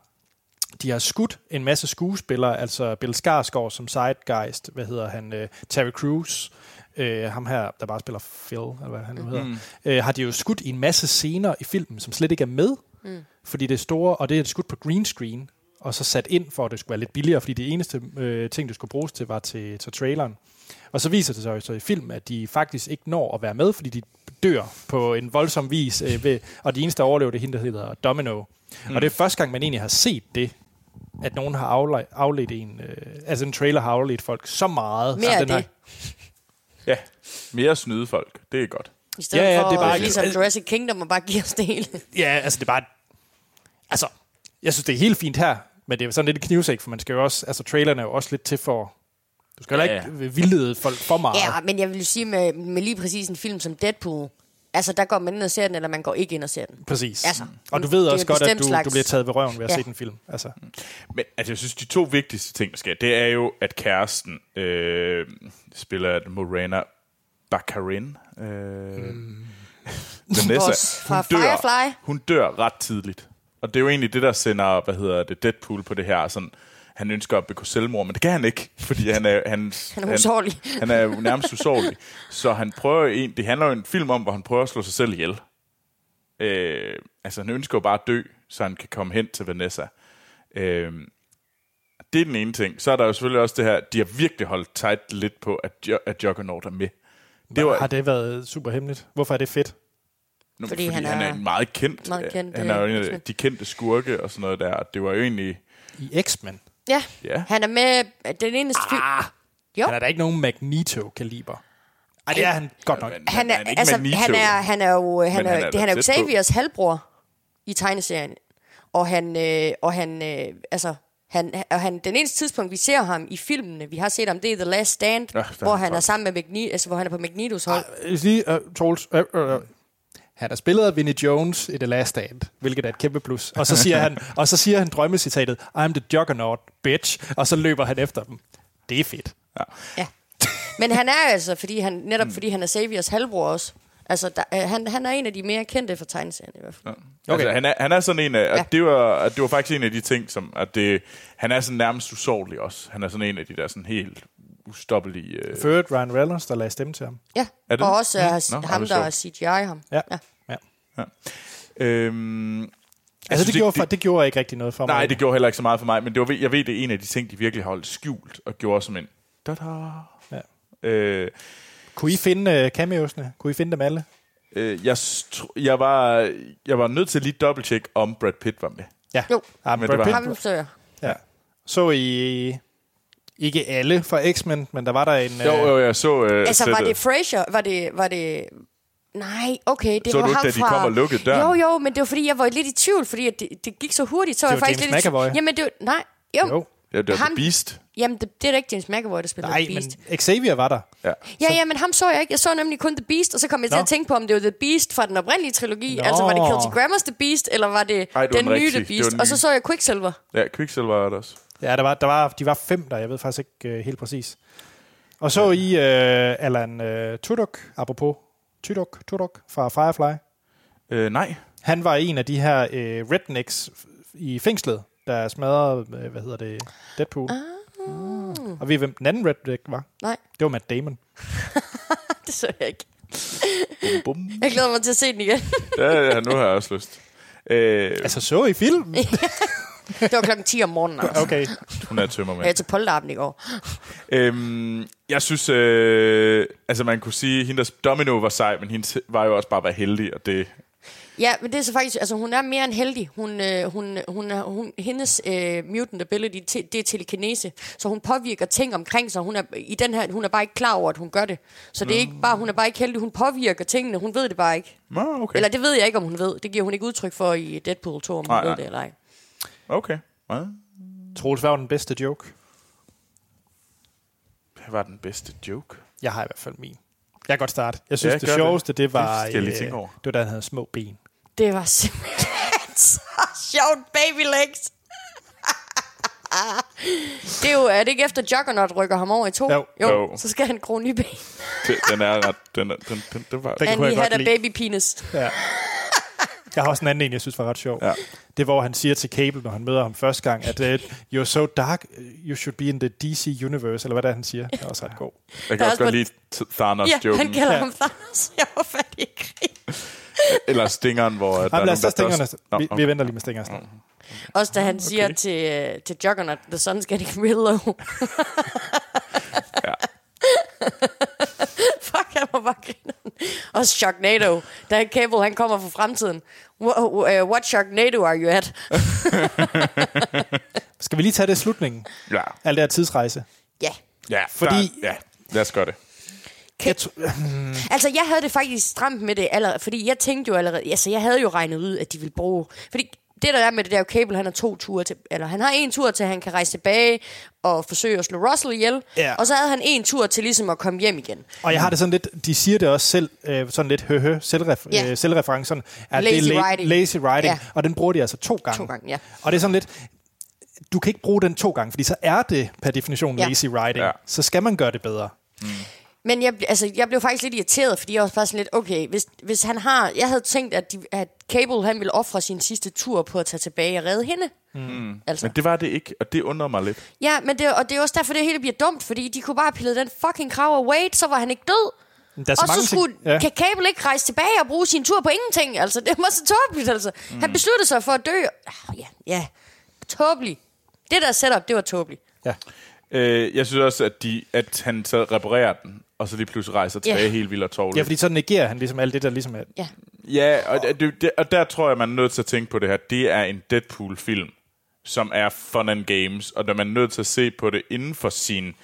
de har skudt en masse skuespillere, altså Bill Skarsgård som Sidegeist, hvad hedder han, uh, Terry Crews, uh, ham her, der bare spiller Phil, eller hvad han nu hedder, uh, har de jo skudt i en masse scener i filmen, som slet ikke er med, mm. fordi det er store, og det er skudt på green screen, og så sat ind for, at det skulle være lidt billigere, fordi det eneste øh, ting, det skulle bruges til, var til, til traileren. Og så viser det sig jo så i film, at de faktisk ikke når at være med, fordi de dør på en voldsom vis, øh, ved, og de eneste, der overlever, det er hende, der hedder Domino. Mm. Og det er første gang, man egentlig har set det, at nogen har afle- afledt en, øh, altså en trailer har afledt folk så meget. mere af den det. Her. Ja. Mere snyde folk. Det er godt. I stedet Ja, ja, for, det er bare- ligesom Jurassic Kingdom, og bare give os det hele. (laughs) Ja, altså det er bare... Altså, jeg synes, det er helt fint her, men det er sådan lidt et knivsæk, for man skal jo også... Altså, trailerne er jo også lidt til for... Du skal heller Ja, ikke vildlede folk for meget. Ja, men jeg vil jo sige, med, med lige præcis en film som Deadpool, altså der går man ind og ser den, eller man går ikke ind og ser den. Præcis. Altså, og du ved også godt, at du, slags- du bliver taget ved røven ved at Ja. se den film. Altså, Men altså, jeg synes, de to vigtigste ting, der sker, det er jo, at kæresten øh, spiller Morena Baccarin. Øh, mm. Vanessa, Vores- fra hun dør, Firefly. hun dør ret tidligt. Og det er jo egentlig det, der sender, hvad hedder det, Deadpool på det her, sådan, han ønsker at begå selvmord, men det kan han ikke, fordi han er, han, Han er usårlig. Han, han er jo nærmest usårlig. Så han prøver en, det handler jo om en film om, hvor han prøver at slå sig selv ihjel. Øh, altså, han ønsker jo bare at dø, så han kan komme hen til Vanessa. Øh, det er den ene ting. Så er der jo selvfølgelig også det her, de har virkelig holdt tight lidt på, at, jo, at Juggernaut er med. Det var, har det været super hemmeligt? Hvorfor er det fedt? nu, Fordi fordi, han han, er er, han er meget kendt. meget kendt, han er jo øh, en af de kendte skurke og sådan noget der. Det var jo egentlig... I X-Men? Ja, Ja. han er med den eneste film. Jo. Han er der ikke nogen Magneto-kaliber. Ej, det er han godt nok. Han er, han er ikke altså, Magneto. han er, han er jo, han Men er, han er det, han er da. Xaviers halvbror i tegneserien. Og han, øh, og han, øh, altså, han, og han, den eneste tidspunkt, vi ser ham i filmene, vi har set ham, det er The Last Stand, er hvor han han er sammen med Magneto, altså, hvor han er på Magnetos hold. Jeg vil sige, uh, Troels, uh, uh, uh, han har spillet af Vinnie Jones i The Last Stand, hvilket er et kæmpe plus. Og så siger han, (laughs) og så siger han drømmecitatet, I'm the juggernaut, bitch, og så løber han efter dem. Det er fedt. Ja. Men han er altså, fordi han, netop Mm. fordi han er Xaviers halvbror også. Altså, der, øh, han, han er en af de mere kendte for tegneserien i hvert fald. Okay. Altså, han, er, han er sådan en af, Ja. ja. det, var, at det var faktisk en af de ting, som, at det, han er sådan nærmest usårlig også. Han er sådan en af de der sådan helt ustoppelige... Øh, øvrigt Ryan Reynolds, der lagde stemme til ham. Ja, Er det? og også Mm. uh, Nå, ham, er det der er sjovt. CGI ham. Ja. Ja. ja. øhm, jeg Altså, synes det, gjorde, ikke, for, det gjorde ikke rigtig noget for mig. Nej, det gjorde heller ikke så meget for mig, men det var, jeg ved, det er en af de ting, de virkelig har holdt skjult, og gjorde som en... Da-da. Ja. Øh, Kunne I finde uh, cameosne? Kunne I finde dem alle? øh, jeg, jeg, var, jeg var nødt til lige dobbelttjek, om Brad Pitt var med. Ja. Jo. Ja, Men Brad det var Pitt, Ham så jeg. ja. Så I ikke alle fra X-Men, men der var der en... Jo, øh, jo, jeg så øh, Altså, var sættet. det Frasier? Var det... Var det Nej, okay, det Så var du ikke, ham da de fra... kom og lukkede døren? Jo, jo, men det var fordi, jeg var lidt i tvivl, fordi at det, det gik så hurtigt, så Det var jeg var faktisk James lidt i McAvoy. tvivl. Jamen, det var... Nej, jo. Jo. Ja, det var Ham- The Beast. Jamen, det, det er da ikke James McAvoy, der spiller Nej, The Beast. men Xavier var der. Ja. Ja, ja, men ham så jeg ikke. Jeg så nemlig kun The Beast, og så kom jeg til Nå. at tænke på, om det var The Beast fra den oprindelige trilogi. Nå. Altså, var det Kelsey Grammer's The Beast, eller var det Ej, det var den den nye. The Det var Beast? den Og så nye. så jeg Quicksilver. Ja, Quicksilver er det også. Ja, der var, der var, de var fem der. Jeg ved faktisk ikke uh, helt præcis. Og så I uh, Alan uh, Tudyk, apropos Tudyk, Tudyk fra Firefly. Øh, nej. Han var en af de her uh, rednecks i fængslet, der smadrede, uh, hvad hedder det, Deadpool. Ah. Og ved I, hvem den anden redneck var? Nej, Det var Matt Damon. (laughs) det så jeg ikke. Bum, bum. Jeg glæder mig til at se den igen. Ja, ja, nu har jeg også lyst. Øh, Altså, så I filmen? (laughs) det var klokken 10 om morgenen. Altså. Okay. hun er Jeg tømmermand. er til polterappen i går. Øhm, jeg synes, øh, altså man kunne sige, at hendes domino var sej, men hendes var jo også bare være heldig, og det... Ja, men det er så faktisk, altså hun er mere end heldig. Hun, øh, hun, hun, hun, hendes øh, mutant ability, te, det er telekinese. Så hun påvirker ting omkring sig. Hun er, i den her, hun er bare ikke klar over, at hun gør det. Så det er ikke bare, hun er bare ikke heldig. Hun påvirker tingene. Hun ved det bare ikke. Nå, okay. Eller det ved jeg ikke, om hun ved. Det giver hun ikke udtryk for i Deadpool 2, om hun Nej, ved nej. det eller ej. Okay. Ja. Troels, hvad var den bedste joke? Hvad var den bedste joke? Jeg har i hvert fald min. Jeg kan godt starte. Jeg synes, Ja, ja, det gør det. sjoveste, det var, Det jeg øh, det var da han havde små ben. Det var simpelthen (laughs) så sjovt, baby legs. (laughs) det er jo, er det ikke efter Juggernaut rykker ham over i to? Jo. jo. Jo. Så skal han gro nye ben. Det, den er ret... Den, er- den, den, den var, Den And kunne jeg he had a lide. baby penis. Ja. Jeg har også en anden en, jeg synes var ret sjov. Ja. Det er, hvor han siger til Cable, når han møder ham første gang, at uh, you're so dark, you should be in the DC universe, eller hvad det er, han siger. Det er også ret god. jeg Der kan er også godt lide Th- Thanos Ja, han kalder Ja. ham Thanos. (laughs) Jeg var fat i grin. Eller stingeren, hvor der Jamen, er lad os nogen, der stingerne. Vi, okay. vi venter lige med stingerne snart. Også da han siger til, uh, til Juggernaut, the sun's getting real low. Ja. (laughs) (laughs) Fuck, han var bare grineren. Også Sharknado. Da Cable, han kommer fra fremtiden. Uh, What Sharknado are you at? (laughs) Skal vi lige tage det i slutningen? Ja. Alt det her tidsrejse. Ja. ja, Fordi- Der, ja, lad os gøre det. Jeg tro- (laughs) Altså, jeg havde det faktisk stramt med det allerede, fordi jeg tænkte jo allerede, altså, jeg havde jo regnet ud, at de ville bruge, fordi det der er med det der Cable, han har to ture til, eller han har en tur til, at han kan rejse tilbage og forsøge at slå Russell ihjel, Ja. og så havde han en tur til ligesom at komme hjem igen. Og jeg har det sådan lidt, de siger det også selv, øh, sådan lidt høhø, selvref- Ja. øh, selvreferencen, at Lazy det er la- writing. lazy writing, Ja. og den bruger de altså to gange. To gange, ja. Og det er sådan lidt, du kan ikke bruge den to gange, fordi så er det per definition Ja. lazy writing. Ja. Så skal man gøre det bedre. Men jeg, altså, jeg blev faktisk lidt irriteret, fordi jeg var bare sådan lidt, okay, hvis, hvis han har... Jeg havde tænkt, at, de, at Cable han ville ofre sin sidste tur på at tage tilbage og redde hende. Mm. Altså. Men det var det ikke, og det undrer mig lidt. Ja, men det, og det er også derfor, det hele bliver dumt, fordi de kunne bare pille den fucking krav af Wade, så var han ikke død. Der er så Og mange så skulle, ting. Ja. kan Cable ikke rejse tilbage og bruge sin tur på ingenting. Altså, det var så tåbeligt, altså. Mm. Han besluttede sig for at dø. Ah, ja, ja. Tåbeligt. Det der setup, det var tåbeligt. Ja. Øh, jeg synes også, at, de, at han så reparerer den, og så lige pludselig rejser tilbage Ja. helt vildt og tårligt. ja, fordi så negerer han ligesom alt det, der ligesom er... Ja. Ja, og, det, det, og der tror jeg, man er nødt til at tænke på det her. Det er en Deadpool-film, som er fun and games, og der er man nødt til at se på det inden for sin...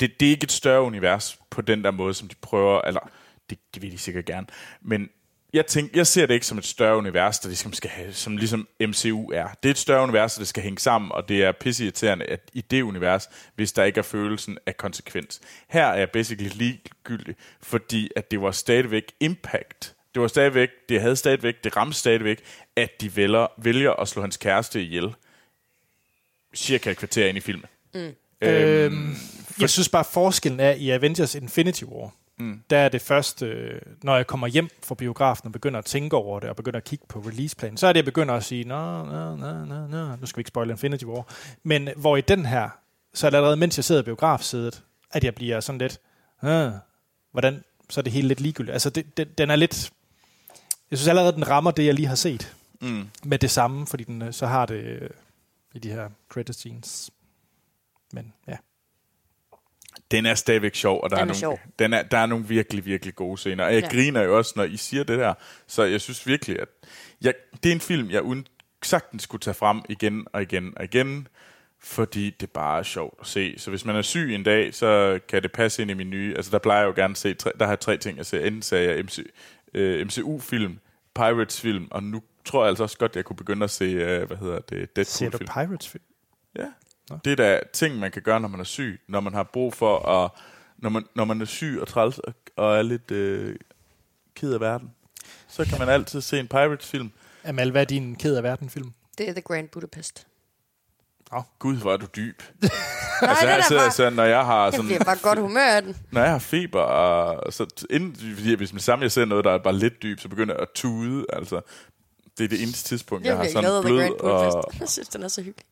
Det, det er ikke et større univers på den der måde, som de prøver... Eller, det, det vil de sikkert gerne. Men jeg, tænker, jeg ser det ikke som et større univers, der ligesom skal have, som ligesom MCU er. Det er et større univers, der skal hænge sammen, og det er pisseirriterende at i det univers, hvis der ikke er følelsen af konsekvens. Her er jeg basically ligegyldig, fordi at det var stadigvæk impact. Det var stadigvæk, det havde stadigvæk, det ramte stadigvæk, at de vælger, vælger at slå hans kæreste ihjel. Cirka et kvarter ind i filmen. Mm. Øhm, jeg synes bare, forskellen er i Avengers Infinity War. Mm. Der er det først, øh, når jeg kommer hjem fra biografen og begynder at tænke over det, og begynder at kigge på releaseplanen, så er det, jeg begynder at sige, nå, nå, nå, nå, nå, nu skal vi ikke spoil Infinity War. Men hvor i den her, så er det allerede, mens jeg sidder i biografsædet, at jeg bliver sådan lidt, øh, hvordan, så er det hele lidt ligegyldigt. Altså, det, det, den er lidt, jeg synes allerede, den rammer det, jeg lige har set, Mm. med det samme, fordi den øh, så har det øh, i de her credit scenes. Men ja. Den er stadigvæk sjov, og der, Den er, er nogle, sjov. den er, der er nogle virkelig, virkelig gode scener. Og jeg Ja. ja. griner jo også, når I siger det der. Så jeg synes virkelig, at jeg, det er en film, jeg uden, sagtens skulle tage frem igen og igen og igen, fordi det bare er sjovt at se. Så hvis man er syg en dag, så kan det passe ind i min nye... Altså, der plejer jeg jo gerne at se... Tre, der har jeg tre ting at se. Enten ser jeg MC, øh, MCU-film, Pirates-film, og nu tror jeg altså også godt, jeg kunne begynde at se, øh, hvad hedder det, Ser du Deadpool-film. Pirates Det er da ting, man kan gøre, når man er syg. Når man har brug for at... Når man, når man er syg og træls og, og er lidt øh, ked af verden, så kan man altid se en Pirates-film. Amal, hvad er din ked af verden film? Det er The Grand Budapest. Gud, hvor er du dyb. (laughs) Nej, altså, det er jeg sidder bare... sådan, når jeg har Jeg sådan, bliver bare godt humør af den. når jeg har feber, og så inden, fordi hvis man sammen jeg ser noget, der er bare lidt dyb, så begynder jeg at tude. Altså, det er det eneste tidspunkt, jeg, Jeg har sådan blød og... Jeg synes, den er så hyggelig.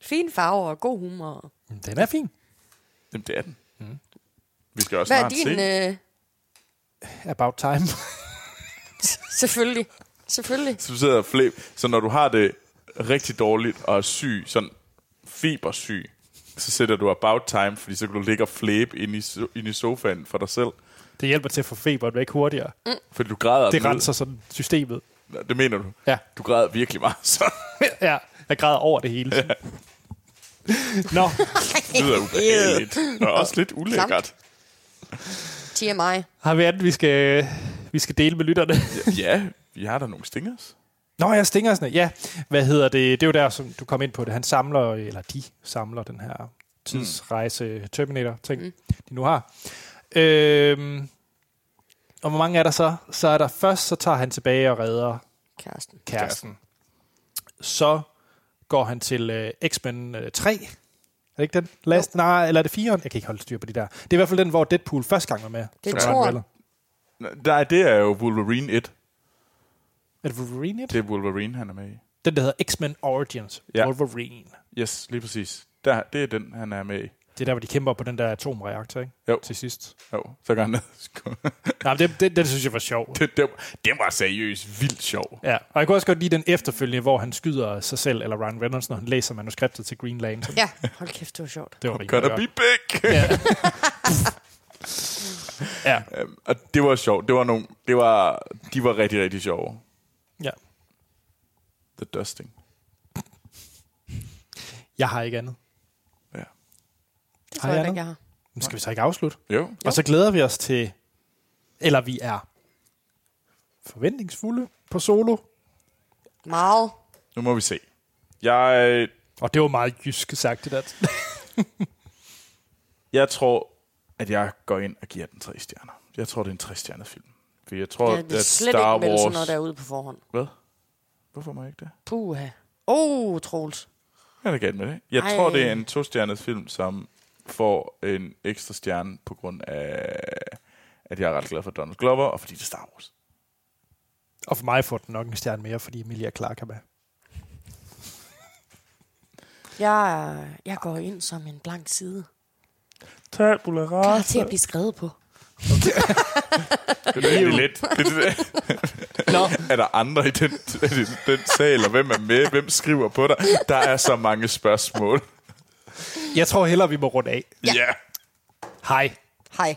Fine farver og god humor. Den er fin. Jamen, det er den. Vi skal også Hvad er snart din... se. Øh... About time. (laughs) Selvfølgelig. Selvfølgelig. Så du sidder og flæb. Så når du har det rigtig dårligt og er syg, sådan febersyg, så sætter du about time, fordi så kan du ligge og flæbe ind i, so- ind i sofaen for dig selv. Det hjælper til at få feberen væk hurtigere. Fordi du græder Det renser sådan systemet. Det mener du? Ja. Du græder virkelig meget, (laughs) så ja, jeg græder over det hele. Nå, det lyder ubehageligt. Og også lidt ulækkert. TMI. har vi andet, vi skal, vi skal dele med lytterne? Ja, vi har der nogle stingers. Nå, jeg stinger sådan. Ja, hvad hedder det? Det er jo der, som du kom ind på det. Han samler, eller de samler den her tidsrejse Terminator-ting, mm. de nu har. Øhm, og hvor mange er der så? Så er der først, så tager han tilbage og redder Kæresten. kæresten. Så går han til øh, X-Men øh, 3. Er det ikke den? Last, nej, eller er det 4'eren? Jeg kan ikke holde styr på de der. Det er i hvert fald den, hvor Deadpool første gang var med. Det er Reynolds. Nej, det er jo Wolverine 1. Er det Wolverine? Det er Wolverine, han er med i. Den, der hedder X-Men Origins. Ja. Wolverine. Yes, lige præcis. Der, det er den, han er med i. Det er der, hvor de kæmper på den der atomreaktor, ikke? Jo. Til sidst. Jo, så går han ned. (laughs) Nej, det, det, det, synes jeg var sjovt. det, det, det var seriøst vildt sjov. Ja, og jeg kunne også godt lide den efterfølgende, hvor han skyder sig selv, eller Ryan Reynolds, når han læser manuskriptet til Green Lantern. Ja, hold kæft, det var sjovt. Det var rigtig godt. be big! (laughs) (laughs) Ja, Øhm, og det var sjovt. Det var nogle, det var, de var rigtig, rigtig sjove. ja. The Dusting. Jeg har ikke andet. Ja. Det Har tror jeg jeg noget? ikke, jeg har. Nu skal vi så ikke afslutte. Jo. Og så glæder vi os til, eller vi er forventningsfulde på solo. Meget. Nu må vi se. Jeg, Og det var meget jysk sagt, det der. (laughs) jeg tror, at jeg går ind og giver den tre stjerner. Jeg tror, det er en tre stjernet film. For jeg tror, Jeg vil at slet Star ikke melde sådan Wars... noget derude på forhånd. Hvad? Hvorfor må jeg ikke det? Puha. Oh, Troels. Hvad er der galt med det? Jeg Ej. tror, det er en to-stjernet film, som får en ekstra stjerne på grund af, at jeg er ret glad for Donald Glover, og fordi det er Star Wars. Og for mig får den nok en stjerne mere, fordi Emilia Clarke er med. Jeg, jeg går ind som en blank side. Tabula Klar til at blive skrevet på. (laughs) Det er lidt. Det, det, Nå. er der andre i den, den, den sal, og hvem er med? Hvem skriver på dig? Der er så mange spørgsmål. Jeg tror hellere, vi må runde af. Ja. Hej. Hej.